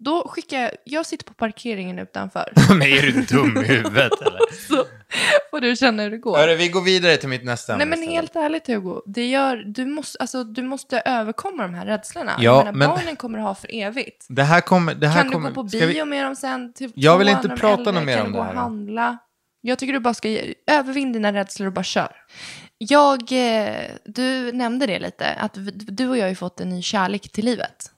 Då skickar jag, jag sitter på parkeringen utanför. Men är du dum i huvudet eller? så får du känna hur det går. Hörru, vi går vidare till mitt nästa Nej ämne men istället. helt ärligt Hugo, det gör, du, måste, alltså, du måste överkomma de här rädslorna. Ja, jag menar, men- Barnen kommer ha för evigt. Det här kommer... Det här Kan kommer du gå på bio vi- med dem sen? Till Jag vill inte prata något mer kan om du det gå här och då? handla? Jag tycker du bara ska ge- övervinn dina rädslor och bara kör. Jag, eh, du nämnde det lite, att du och jag har ju fått en ny kärlek till livet.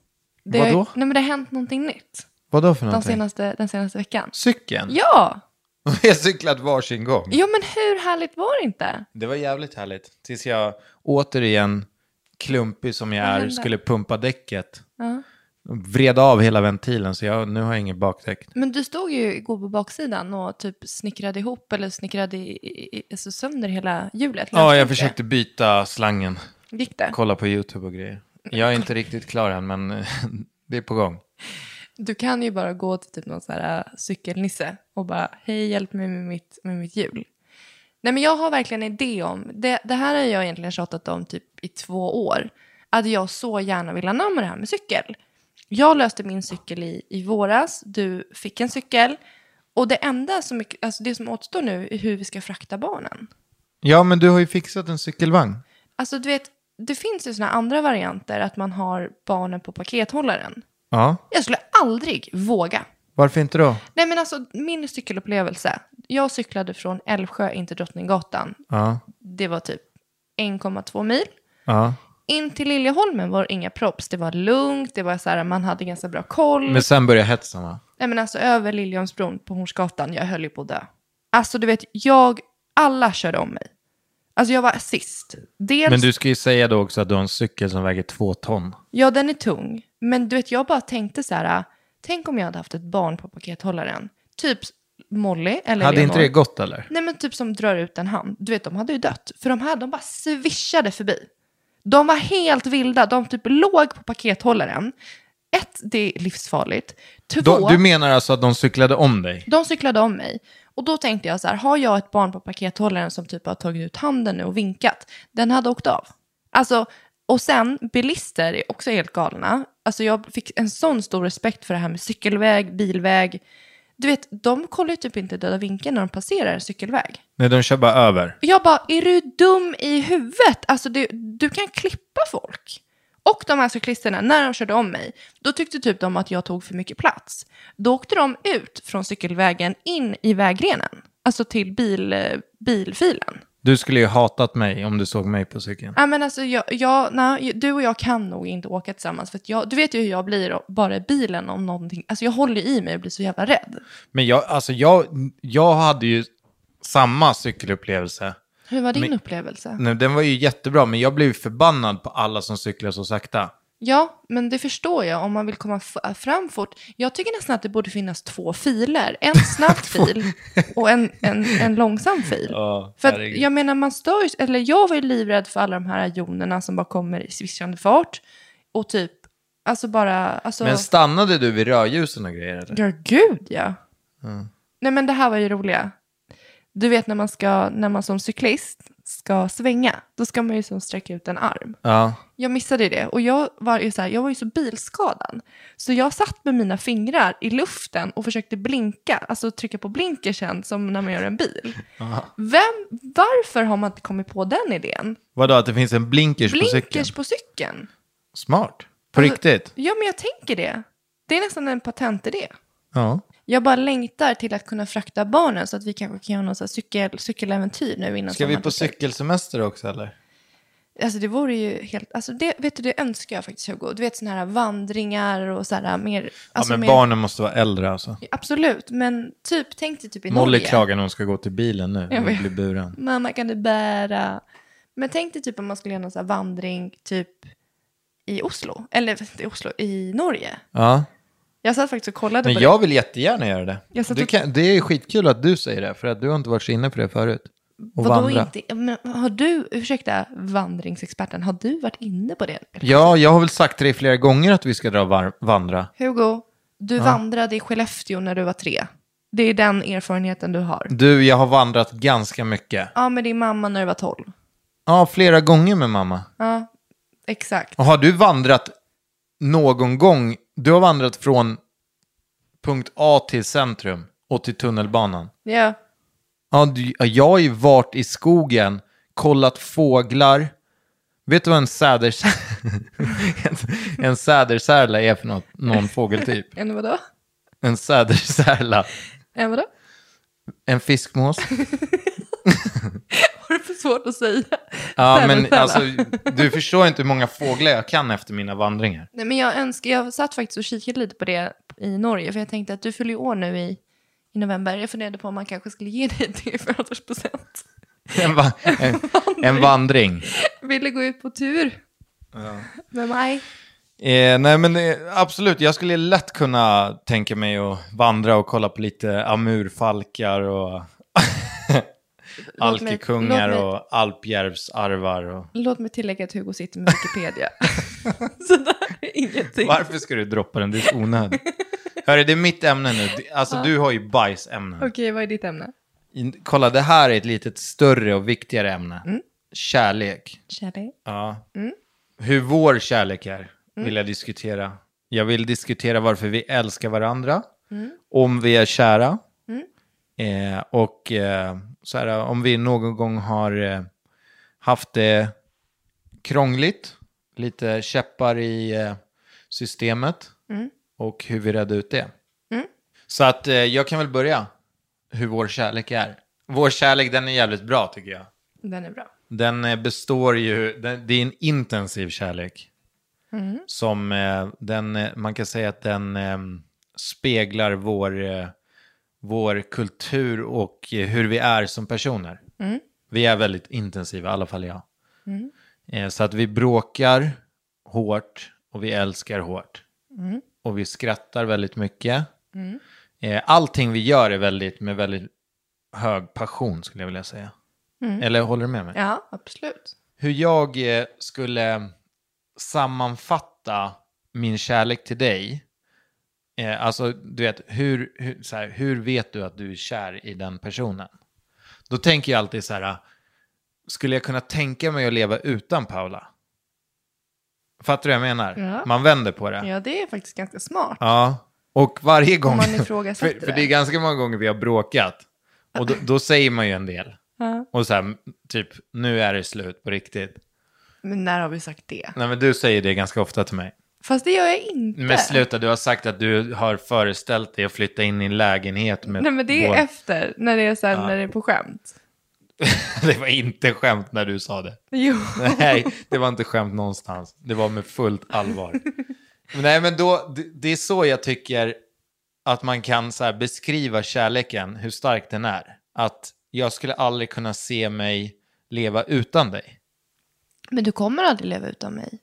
Det har Vadå? Nej men det har hänt någonting nytt Vadå för någonting? senaste, den senaste veckan. Cykeln? Ja! Vi har cyklat varsin gång. Jo men hur härligt var det inte? Det var jävligt härligt. Tills jag återigen, klumpig som jag är, skulle pumpa däcket. Ja. Vred av hela ventilen så jag, nu har jag ingen bakdäck. Men du stod ju igår på baksidan och typ snickrade ihop eller snickrade i, i, alltså sönder hela hjulet. Ja, jag försökte byta slangen. Gick det? Kolla på YouTube och grejer. Jag är inte riktigt klar än, men det är på gång. Du kan ju bara gå till typ någon så här äh, cykelnisse och bara hej hjälp mig med mitt, med mitt hjul. Nej men jag har verkligen en idé om, det, det här har jag egentligen tjatat om typ i två år, att jag så gärna vill anamma det här med cykel. Jag löste min cykel i, i våras, du fick en cykel och det enda som, alltså det som återstår nu är hur vi ska frakta barnen. Ja, men du har ju fixat en cykelvagn. Alltså du vet, det finns ju såna andra varianter att man har barnen på pakethållaren. Ja, Jag skulle aldrig våga. varför inte då? Nej men alltså min cykelupplevelse. Jag cyklade från Älvsjö in till Drottninggatan. Ja, Det var typ 1,2 mil. ja. In till Liljeholmen var inga props. Det var lugnt, det var så här, man hade ganska bra koll. Men sen börjar hetsen va? Nej men alltså över Liljeholmsbron på Hornsgatan, jag höll ju på att dö. Alltså du vet, jag, alla körde om mig. Alltså jag var sist. Dels, Men du ska ju säga då också att du har en cykel som väger två ton. ja den är tung. Men du vet, jag bara tänkte så här, tänk om jag hade haft ett barn på pakethållaren. Typ Molly eller Hade inte Leonor. det gått eller? Nej men typ som drar ut en hand. Du vet de hade ju dött. För de här de bara svischade förbi. De var helt vilda. De typ låg på pakethållaren. Ett, det är livsfarligt. Två, Då, du menar alltså att de cyklade om dig? de cyklade om mig. Och då tänkte jag så här, har jag ett barn på pakethållaren som typ har tagit ut handen nu och vinkat, den hade åkt av. Alltså, och sen bilister är också helt galna. Alltså jag fick en sån stor respekt för det här med cykelväg, bilväg. Du vet, de kollar ju typ inte döda vinkeln när de passerar en cykelväg. Nej, de kör bara över. Jag bara, är du dum i huvudet? Alltså du, du kan klippa folk. Och de här cyklisterna, när de körde om mig, då tyckte typ de att jag tog för mycket plats. Då åkte de ut från cykelvägen in i vägrenen. Alltså till bil, eh, bilfilen. Du skulle ju hatat mig om du såg mig på cykeln. Ja men alltså, jag, jag, nej, du och jag kan nog inte åka tillsammans. För jag, du vet ju hur jag blir bara i bilen om någonting. Alltså jag håller i mig och blir så jävla rädd. Men jag, alltså jag, jag hade ju samma cykelupplevelse. Hur var din Men- upplevelse? Nej, den var ju jättebra, men jag blev förbannad på alla som cyklar så sakta. Ja, men det förstår jag om man vill komma fram fort. Jag tycker nästan att det borde finnas två filer. En snabb fil och en, en, en långsam fil. Ja, för att, jag menar, man stör ju- eller jag var ju livrädd för alla de här jonerna som bara kommer i svischande fart. Och typ, alltså bara, alltså... Men stannade du vid rödljusen och grejer eller? Ja, gud ja. Nej, men det här var ju roliga. Du vet när man ska, när man som cyklist ska svänga, då ska man ju som sträcka ut en arm. Ja. Jag missade det och jag var ju så här, jag var ju så bilskadad. Så jag satt med mina fingrar i luften och försökte blinka, alltså trycka på blinkersen som när man gör en bil. Vem, varför har man inte kommit på den idén? Vadå, att det finns en blinkers, på cykeln? Blinkers på cykeln. Smart. På Alltså- riktigt? Ja, men jag tänker det. Det är nästan en patentidé. Ja. Jag bara längtar till att kunna frakta barnen så att vi kanske kan göra något så här cykel, cykeläventyr nu innan Ska vi på cykelsemester också eller? Alltså det vore ju helt, alltså det, vet du, det önskar jag faktiskt Hugo. Du vet sådana här vandringar och så här mer. Alltså ja, men mer, barnen måste vara äldre alltså. Absolut, men typ, tänk dig typ i Molly Norge. klagar när hon ska gå till bilen nu vet. blir buren. Mamma kan du bära? Men tänk dig typ om man skulle göra någon så här vandring typ i Oslo. Eller inte i Oslo, i Norge. Ja, Jag satt faktiskt och kollade men på jag vill jättegärna göra det. Jag satt Du och- kan, det är skitkul att du säger det, för att du har inte varit så inne på det förut. Och Vadå vandra. inte? Men har du, ursäkta vandringsexperten, har du varit inne på det? Ja, jag har väl sagt till dig flera gånger att vi ska dra var- vandra. Hugo, du vandrade i Skellefteå när du var tre. Det är den erfarenheten du har. Du, jag har vandrat ganska mycket. Ja, med din mamma när du var tolv. Ja, flera gånger med mamma. Ja, exakt. Och har du vandrat någon gång? Du har vandrat från punkt A till centrum och till tunnelbanan. Ja. Ja, du, ja, jag har ju varit i skogen, kollat fåglar. Vet du vad en, säders... en, en sädersärla är för något, någon fågeltyp? En vadå? En sädersärla. En vadå? En fiskmås. För svårt att säga? Ja, men Sädersärla. alltså, du förstår inte hur många fåglar jag kan efter mina vandringar. Nej, men jag önskar, jag satt faktiskt och kikade lite på det i Norge, för jag tänkte att du fyller ju år nu i, i november. Jag funderade på om man kanske skulle ge dig det i födelsedagspresent. En, va- en, en vandring. Ville gå ut på tur med mig. Eh, nej men eh, absolut, jag skulle lätt kunna tänka mig att vandra och kolla på lite amurfalkar och Mig- alkekungar mig- och alpjärvsarvar. Och... Låt mig tillägga att Hugo sitter med Wikipedia. Så det här är ingenting. Varför ska du droppa den? Det är så onödigt. Hörru, det är mitt ämne nu. Alltså du har ju bajsämnen. Okej, vad är ditt ämne? Kolla, det här är ett lite större och viktigare ämne. Mm. Kärlek. Kärlek. Ja. Hur vår kärlek är vill jag diskutera. Jag vill diskutera varför vi älskar varandra. Om vi är kära. Eh, och eh, så här, om vi någon gång har eh, haft det krångligt. Lite käppar i eh, systemet. Och hur vi redde ut det. Så att eh, jag kan väl börja. Hur vår kärlek är. Vår kärlek den är jävligt bra tycker jag. Den är bra. Den består ju, den, det är en intensiv kärlek. Som eh, den, man kan säga att den speglar vår, vår kultur och eh, hur vi är som personer. Vi är väldigt intensiva, i alla fall jag. Eh, så att vi bråkar hårt och vi älskar hårt. Och vi skrattar väldigt mycket. Eh, allting vi gör är väldigt, med väldigt hög passion skulle jag vilja säga. Eller håller du med mig? Ja, absolut. hur jag eh, skulle sammanfatta min kärlek till dig. Eh, alltså, du vet, hur, hur, så här, hur vet du att du är kär i den personen? Då tänker jag alltid så här, skulle jag kunna tänka mig att leva utan Paula? Fattar du vad jag menar? Ja. Man vänder på det. Ja, det är faktiskt ganska smart. Ja, och varje gång... man ifrågasätter för, för det det. är ganska många gånger vi har bråkat. Och då, då säger man ju en del. Ja. Och så här, typ, nu är det slut på riktigt. Men när har vi sagt det? Nej, men du säger det ganska ofta till mig. Fast det gör jag inte. Men sluta, du har sagt att du har föreställt dig att flytta in i en lägenhet med... Nej, men det är vår- efter, när det är, så här, när det är på skämt. det var inte skämt när du sa det. Jo. Nej, det var inte skämt någonstans. Det var med fullt allvar. Nej, men då, det, är så jag tycker att man kan så beskriva kärleken, hur stark den är. Att jag skulle aldrig kunna se mig leva utan dig. Men du kommer aldrig leva utan mig.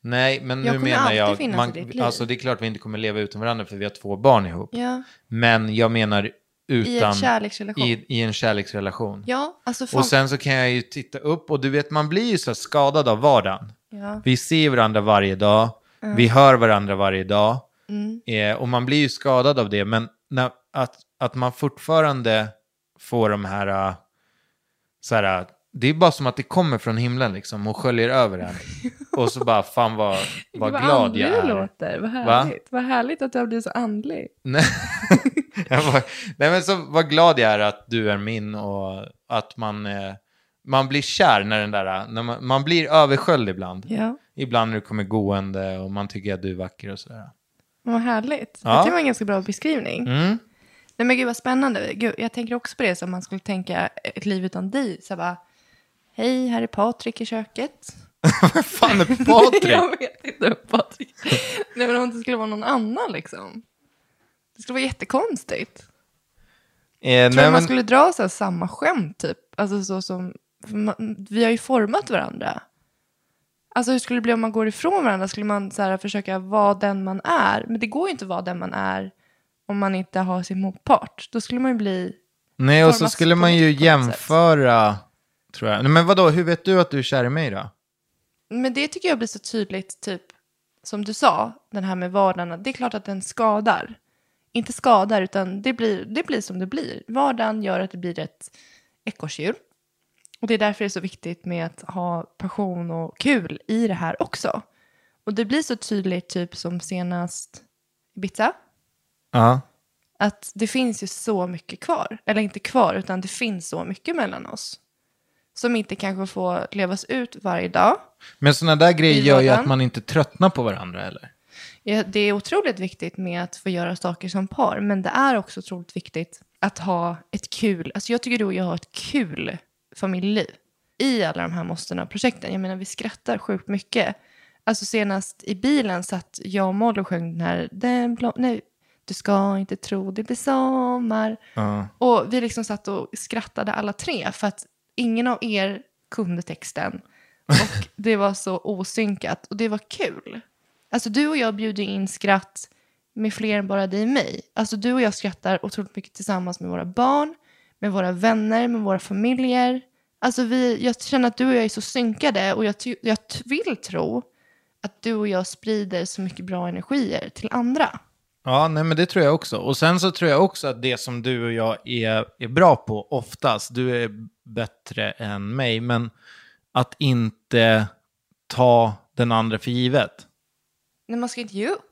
Nej, men Jag nu kommer menar alltid jag... finnas i ditt liv. alltså det är klart vi inte kommer leva utan varandra för vi har två barn ihop. Ja. Men jag menar utan... I en kärleksrelation. I, i en kärleksrelation. Ja, alltså fan. Och sen så kan jag ju titta upp och du vet man blir ju så skadad av vardagen. Ja. Vi ser varandra varje dag, vi hör varandra varje dag. Mm. Eh, och man blir ju skadad av det, men när, att, att man fortfarande får de här, äh, så här, det är bara som att det kommer från himlen liksom och sköljer över en. och så bara, fan vad, vad Vad glad jag är. låter. Vad härligt. Vad härligt att du har blivit så andlig. Nej, bara- Nej men så vad glad jag är att du är min och att man, eh, man blir kär när den där, när man, man blir översköljd ibland. Ja. Ibland när du kommer gående och man tycker att du är vacker och sådär. Vad härligt. Ja. Det var en ganska bra beskrivning. Mm. Nej men gud vad spännande. Gud, jag tänker också på det som man skulle tänka ett liv utan dig. Så bara, hej, här är Patrik i köket. Vad fan är Patrik? jag vet inte Patrik Nej men om det skulle vara någon annan liksom. Det skulle vara jättekonstigt. eh, Tror nej, man men, skulle dra så här samma skämt typ? Alltså så som, man, vi har ju format varandra. Alltså hur skulle det bli om man går ifrån varandra? Skulle man så här försöka vara den man är? Men det går ju inte att vara den man är om man inte har sin motpart. Då skulle man ju bli... nej, och så skulle man ju jämföra, tror jag. Men vadå, hur vet du att du är kär i mig då? Men det tycker jag blir så tydligt, typ som du sa, den här med vardagen. Det är klart att den skadar. Inte skadar, utan det blir, det blir som det blir. Vardagen gör att det blir ett ekorrhjul. Och det är därför det är så viktigt med att ha passion och kul i det här också. Och det blir så tydligt, typ som senast Ibiza. Ja. Att det finns ju så mycket kvar. Eller inte kvar, utan det finns så mycket mellan oss. Som inte kanske får levas ut varje dag. Men sådana där grejer gör ju att man inte tröttnar på varandra eller? Ja, det är otroligt viktigt med att få göra saker som par, men det är också otroligt viktigt att ha ett kul, alltså jag tycker du och jag har ett kul familjeliv i alla de här måstena och projekten. Jag menar vi skrattar sjukt mycket. Alltså senast i bilen satt jag och Molly och sjöng den här, den blå, nej, du ska inte tro det blir sommar. Ja. Och vi liksom satt och skrattade alla tre för att ingen av er kunde texten. Och det var så osynkat och det var kul. Alltså du och jag bjuder in skratt med fler än bara dig och mig. Alltså du och jag skrattar otroligt mycket tillsammans med våra barn, med våra vänner, med våra familjer. Alltså vi, jag känner att du och jag är så synkade och jag, jag vill tro att du och jag sprider så mycket bra energier till andra. Ja, nej men det tror jag också. Och sen så tror jag också att det som du och jag är, är bra på oftast, du är bättre än mig, men att inte ta den andra för givet. Men man ska inte ge upp.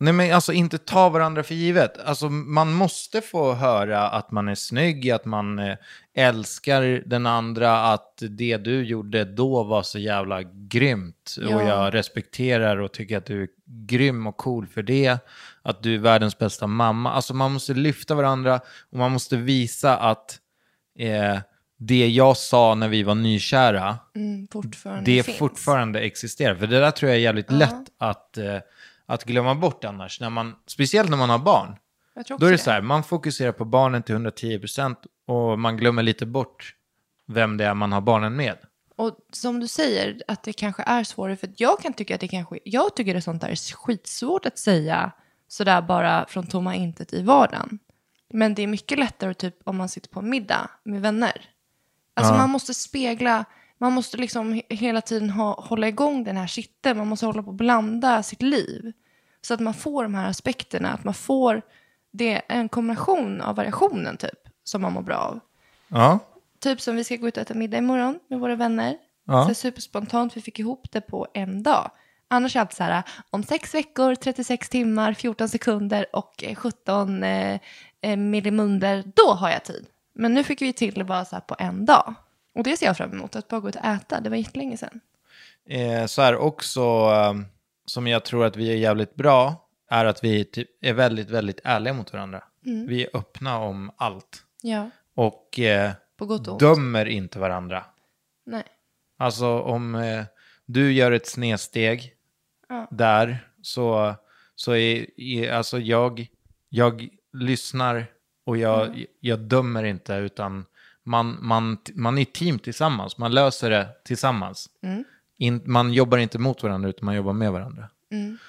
Nej men alltså inte ta varandra för givet. Alltså man måste få höra att man är snygg, att man eh, älskar den andra, att det du gjorde då var så jävla grymt. Och Ja. jag respekterar och tycker att du är grym och cool för det. Att du är världens bästa mamma. Alltså man måste lyfta varandra och man måste visa att eh, det jag sa när vi var nykära, Mm, det finns. fortfarande existerar. För det där tror jag är jävligt lätt att, eh, att glömma bort annars. När man, speciellt när man har barn. Då är det också så här, man fokuserar på barnen till 110% och man glömmer lite bort vem det är man har barnen med. Och som du säger, att det kanske är svårare, för jag kan tycka att det kanske, jag tycker att sånt där är skitsvårt att säga sådär bara från tomma intet i vardagen. Men det är mycket lättare typ om man sitter på en middag med vänner. Alltså Ja. man måste spegla, man måste liksom he- hela tiden ha, hålla igång den här skitten, man måste hålla på att blanda sitt liv. Så att man får de här aspekterna, att man får det, en kombination av variationen typ, som man mår bra av. Ja, Typ som vi ska gå ut och äta middag imorgon med våra vänner. Ja. Så superspontant, vi fick ihop det på en dag. Annars är allt så här, om sex veckor, 36 timmar, 14 sekunder och eh, 17 eh, eh, millimunder, då har jag tid. Men nu fick vi till det bara så här på en dag. Och det ser jag fram emot, att bara gå ut och äta. Det var jättelänge sedan. eh, så här också, eh, som jag tror att vi är jävligt bra, är att vi typ är väldigt, väldigt ärliga mot varandra. Vi är öppna om allt. Ja, Och eh, och dömer inte varandra. Nej. Alltså om eh, du gör ett snedsteg Ja. där så, så är, är alltså jag, jag lyssnar och jag, Mm. jag dömer inte utan man, man, man är team tillsammans. Man löser det tillsammans. Mm. In, man jobbar inte mot varandra utan man jobbar med varandra.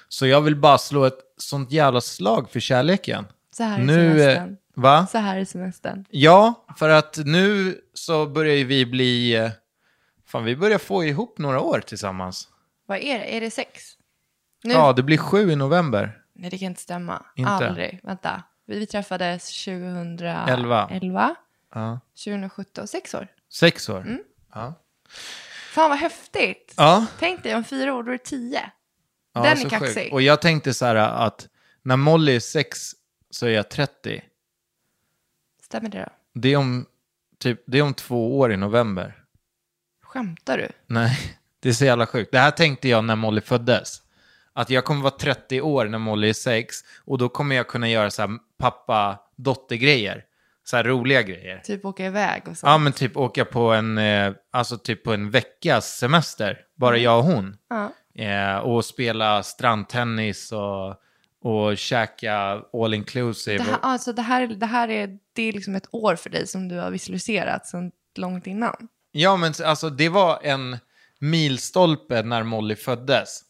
Så jag vill bara slå ett sånt jävla slag för kärleken. Så här är Nu, eh, semestern. va? Så här är semestern. Ja, för att nu så börjar ju vi bli... Fan, vi börjar få ihop några år tillsammans. Vad är det? Är det sex? Nu? Ja, det blir sju i november. Nej, det kan inte stämma. Inte? Aldrig. Vänta. Vi, vi träffades 2011. Elva. Ja. 2017. Sex år. Sex år. Mm. Ja. Fan vad häftigt. Ja. Tänk dig om fyra år, då är det tio. ja, Den är kaxig. sjukt. Och jag tänkte så här att när Molly är sex så är jag 30. Stämmer det då? Det är om, typ, det är om två år i november. Skämtar du? Nej, det är så jävla sjukt. Det här tänkte jag när Molly föddes. Att jag kommer vara 30 år när Molly är 6 och då kommer jag kunna göra så här pappa-dotter-grejer. Så här roliga grejer. Typ åka iväg och så. Ja, men typ åka på en, eh, alltså typ på en veckas semester. Bara jag och hon. Ja. Eh, och spela strandtennis och, och käka all inclusive. Det, här, alltså, det, här, det här är, det är liksom ett år för dig som du har visualiserat sedan långt innan. Ja, men alltså det var en milstolpe när Molly föddes.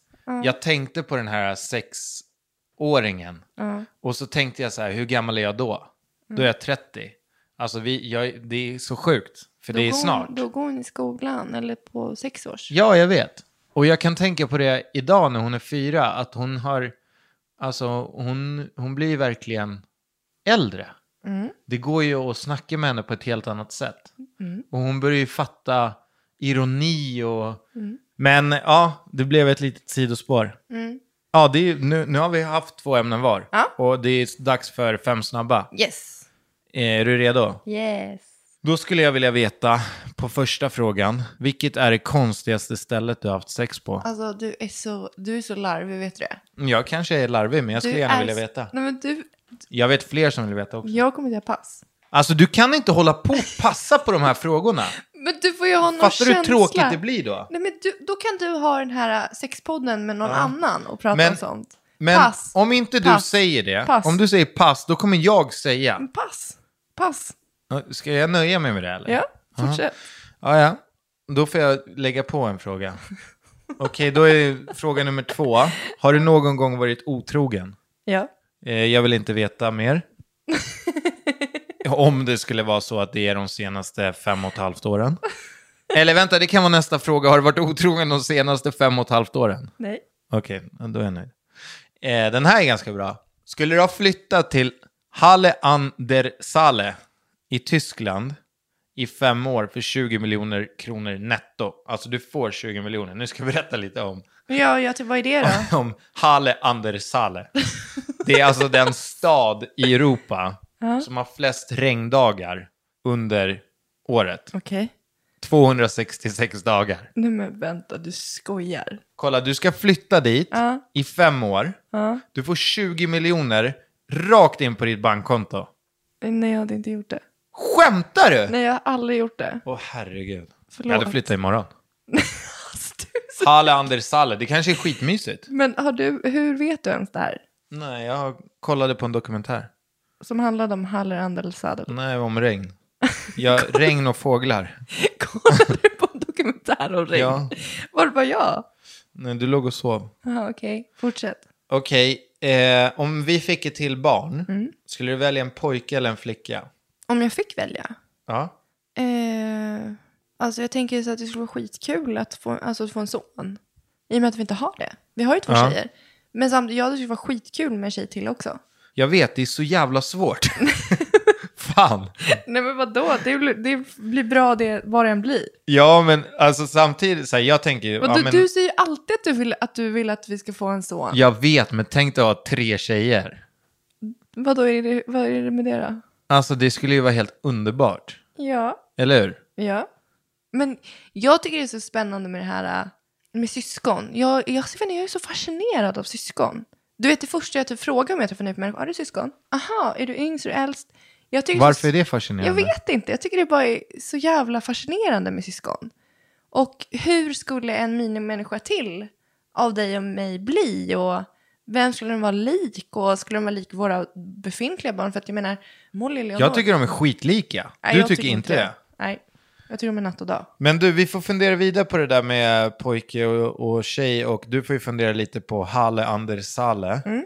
Jag tänkte på den här sexåringen. Ja. Och så tänkte jag så här, hur gammal är jag då? Då är jag 30. Alltså vi, jag, det är så sjukt, för det är Då snart. Då går hon i skolan eller på sex års. Ja, jag vet. Och jag kan tänka på det idag när hon är fyra, att hon har, alltså hon, hon blir verkligen äldre. Mm. Det går ju att snacka med henne på ett helt annat sätt. Och hon börjar ju fatta ironi och... Men ja, det blev ett litet sidospår. Mm. Ja, det är, nu, nu har vi haft två ämnen var. Ja. Och det är dags för fem snabba. Yes. Är du redo? Yes. Då skulle jag vilja veta, på första frågan, vilket är det konstigaste stället du har haft sex på? Alltså du är så, du är så larvig, vet du det? Jag kanske är larvig, men jag skulle du gärna är vilja veta. Nej men du, Jag vet fler som vill veta också. jag kommer säga pass. Alltså, du kan inte hålla på och passa på de här frågorna. Men du får ju ha någon Fattar du hur känsla. tråkigt det blir då? Nej men du, då kan du ha den här äh, sexpodden med någon Ja. annan och prata Men- om sånt. Men pass. om inte du Pass. säger det, Pass. om du säger pass, då kommer jag säga. Men Pass. Pass. Ska jag nöja mig med det eller? Ja, fortsätt. Ja, ja. Då får jag lägga på en fråga. Okej, då är fråga nummer två. Har du någon gång varit otrogen? Ja. Eh, jag vill inte veta mer. Om det skulle vara så att det är de senaste fem och ett halvt åren. Eller vänta, det kan vara nästa fråga. Har du varit otrogen de senaste fem och ett halvt åren? Nej. Okej, då är jag nöjd. Eh, den här är ganska bra. Skulle du ha flyttat till Halle an der Saale i Tyskland i fem år för 20 miljoner kronor netto? Alltså du får 20 miljoner. Nu ska jag berätta lite om, Ja, ja, till vad är det då? om Halle an der Saale. Det är alltså den stad i Europa som har flest regndagar under året. Okej. 266 dagar. Nej men vänta, du skojar. Kolla, du ska flytta dit Ja. i fem år. Ja. Du får 20 miljoner rakt in på ditt bankkonto. Nej, jag hade inte gjort det. Skämtar du? Nej, jag har aldrig gjort det. Åh herregud. Förlåt. Jag hade flyttat imorgon. Alltså, du är så- Halle Anders Salle, det kanske är skitmysigt. Men har du, hur vet du ens det här? Nej, jag kollade på en dokumentär. Som handlade om Haller Andel Sadel. Nej, om regn. Ja, regn och fåglar. Kollade du på en dokumentär om regn? Ja. Var bara jag? Nej, du låg och sov. Jaha, okej. Fortsätt. Okej, eh, om vi fick ett till barn, Mm. skulle du välja en pojke eller en flicka? Om jag fick välja? Ja. Eh, alltså jag tänker så att det skulle vara skitkul att få, alltså att få en son. I och med att vi inte har det. Vi har ju två Ja. tjejer. Men samtidigt, ja det skulle vara skitkul med en tjej till också. Jag vet, det är så jävla svårt. Fan. Nej men vadå? Det blir, det blir bra det, vad det än blir. Ja, men alltså samtidigt, så här, jag tänker ja, du, men, du säger ju alltid att du, vill, att du vill att vi ska få en son. Jag vet, men tänk dig att ha tre tjejer. Vadå, är det, vad är det med det då? Alltså det skulle ju vara helt underbart. Ja. Eller hur? Ja. Men jag tycker det är så spännande med det här äh, med syskon. Jag, jag, jag, jag är så fascinerad av syskon. Du vet det första jag typ frågar om jag träffar en människa, har du syskon? Aha, är du yngst, är du äldst? Tycker Varför så, är det fascinerande? Jag vet inte, jag tycker det bara är så jävla fascinerande med syskon. Och hur skulle en minimänniska till av dig och mig bli? Och vem skulle den vara lik? Och skulle den vara lik våra befintliga barn? För att jag menar, Molly och Leonor. Jag tycker de är skitlika. Nej, du jag tycker inte det. Nej, jag tycker de är natt och dag. Men du, vi får fundera vidare på det där med pojke och, och tjej och du får ju fundera lite på Halle Anders Salle. Mm.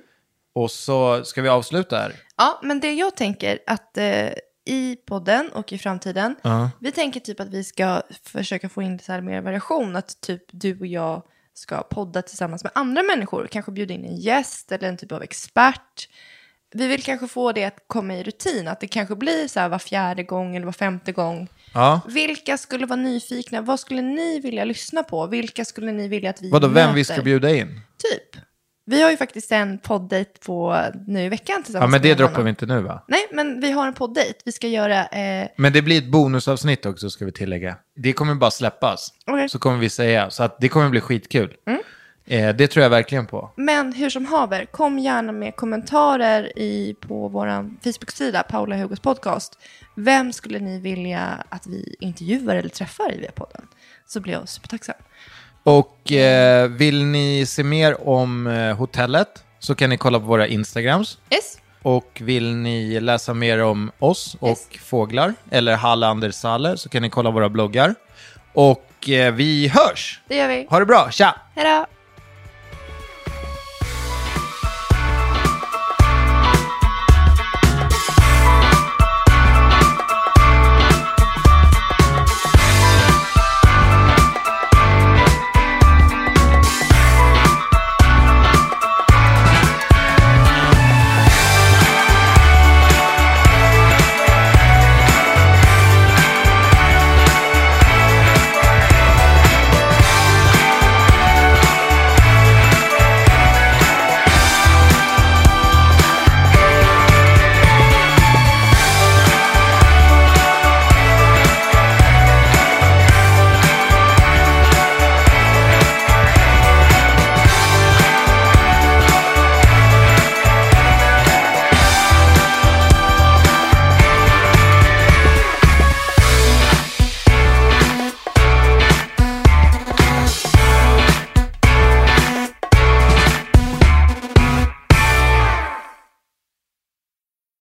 Och så ska vi avsluta här. Ja, men det jag tänker att eh, i podden och i framtiden, Ja. vi tänker typ att vi ska försöka få in så här mer variation, att typ du och jag ska podda tillsammans med andra människor, kanske bjuda in en gäst eller en typ av expert. Vi vill kanske få det att komma i rutin, att det kanske blir så här var fjärde gång eller var femte gång. Ja. Vilka skulle vara nyfikna? Vad skulle ni vilja lyssna på? Vilka skulle ni vilja att vi Vadå, vem vi möter? ska bjuda in? Typ. Vi har ju faktiskt en poddejt på nu i veckan tillsammans Ja, men det med droppar vi inte nu va? Nej, men vi har en poddejt. Vi ska göra... Eh, Men det blir ett bonusavsnitt också ska vi tillägga. Det kommer bara släppas. Okej. Så kommer vi säga. Så att det kommer bli skitkul. Mm. Eh, det tror jag verkligen på. men hur som haver, kom gärna med kommentarer i, på vår Facebook-sida, Paula Hugos podcast. Vem skulle ni vilja att vi intervjuar eller träffar i via podden? Så blir jag supertacksam. Och eh, vill ni se mer om eh, hotellet så kan ni kolla på våra Instagrams. Yes, Och vill ni läsa mer om oss och Yes. fåglar, eller Halle Anders Salle, så kan ni kolla våra bloggar. Och eh, vi hörs! det gör vi. Ha det bra, tja! Hej då!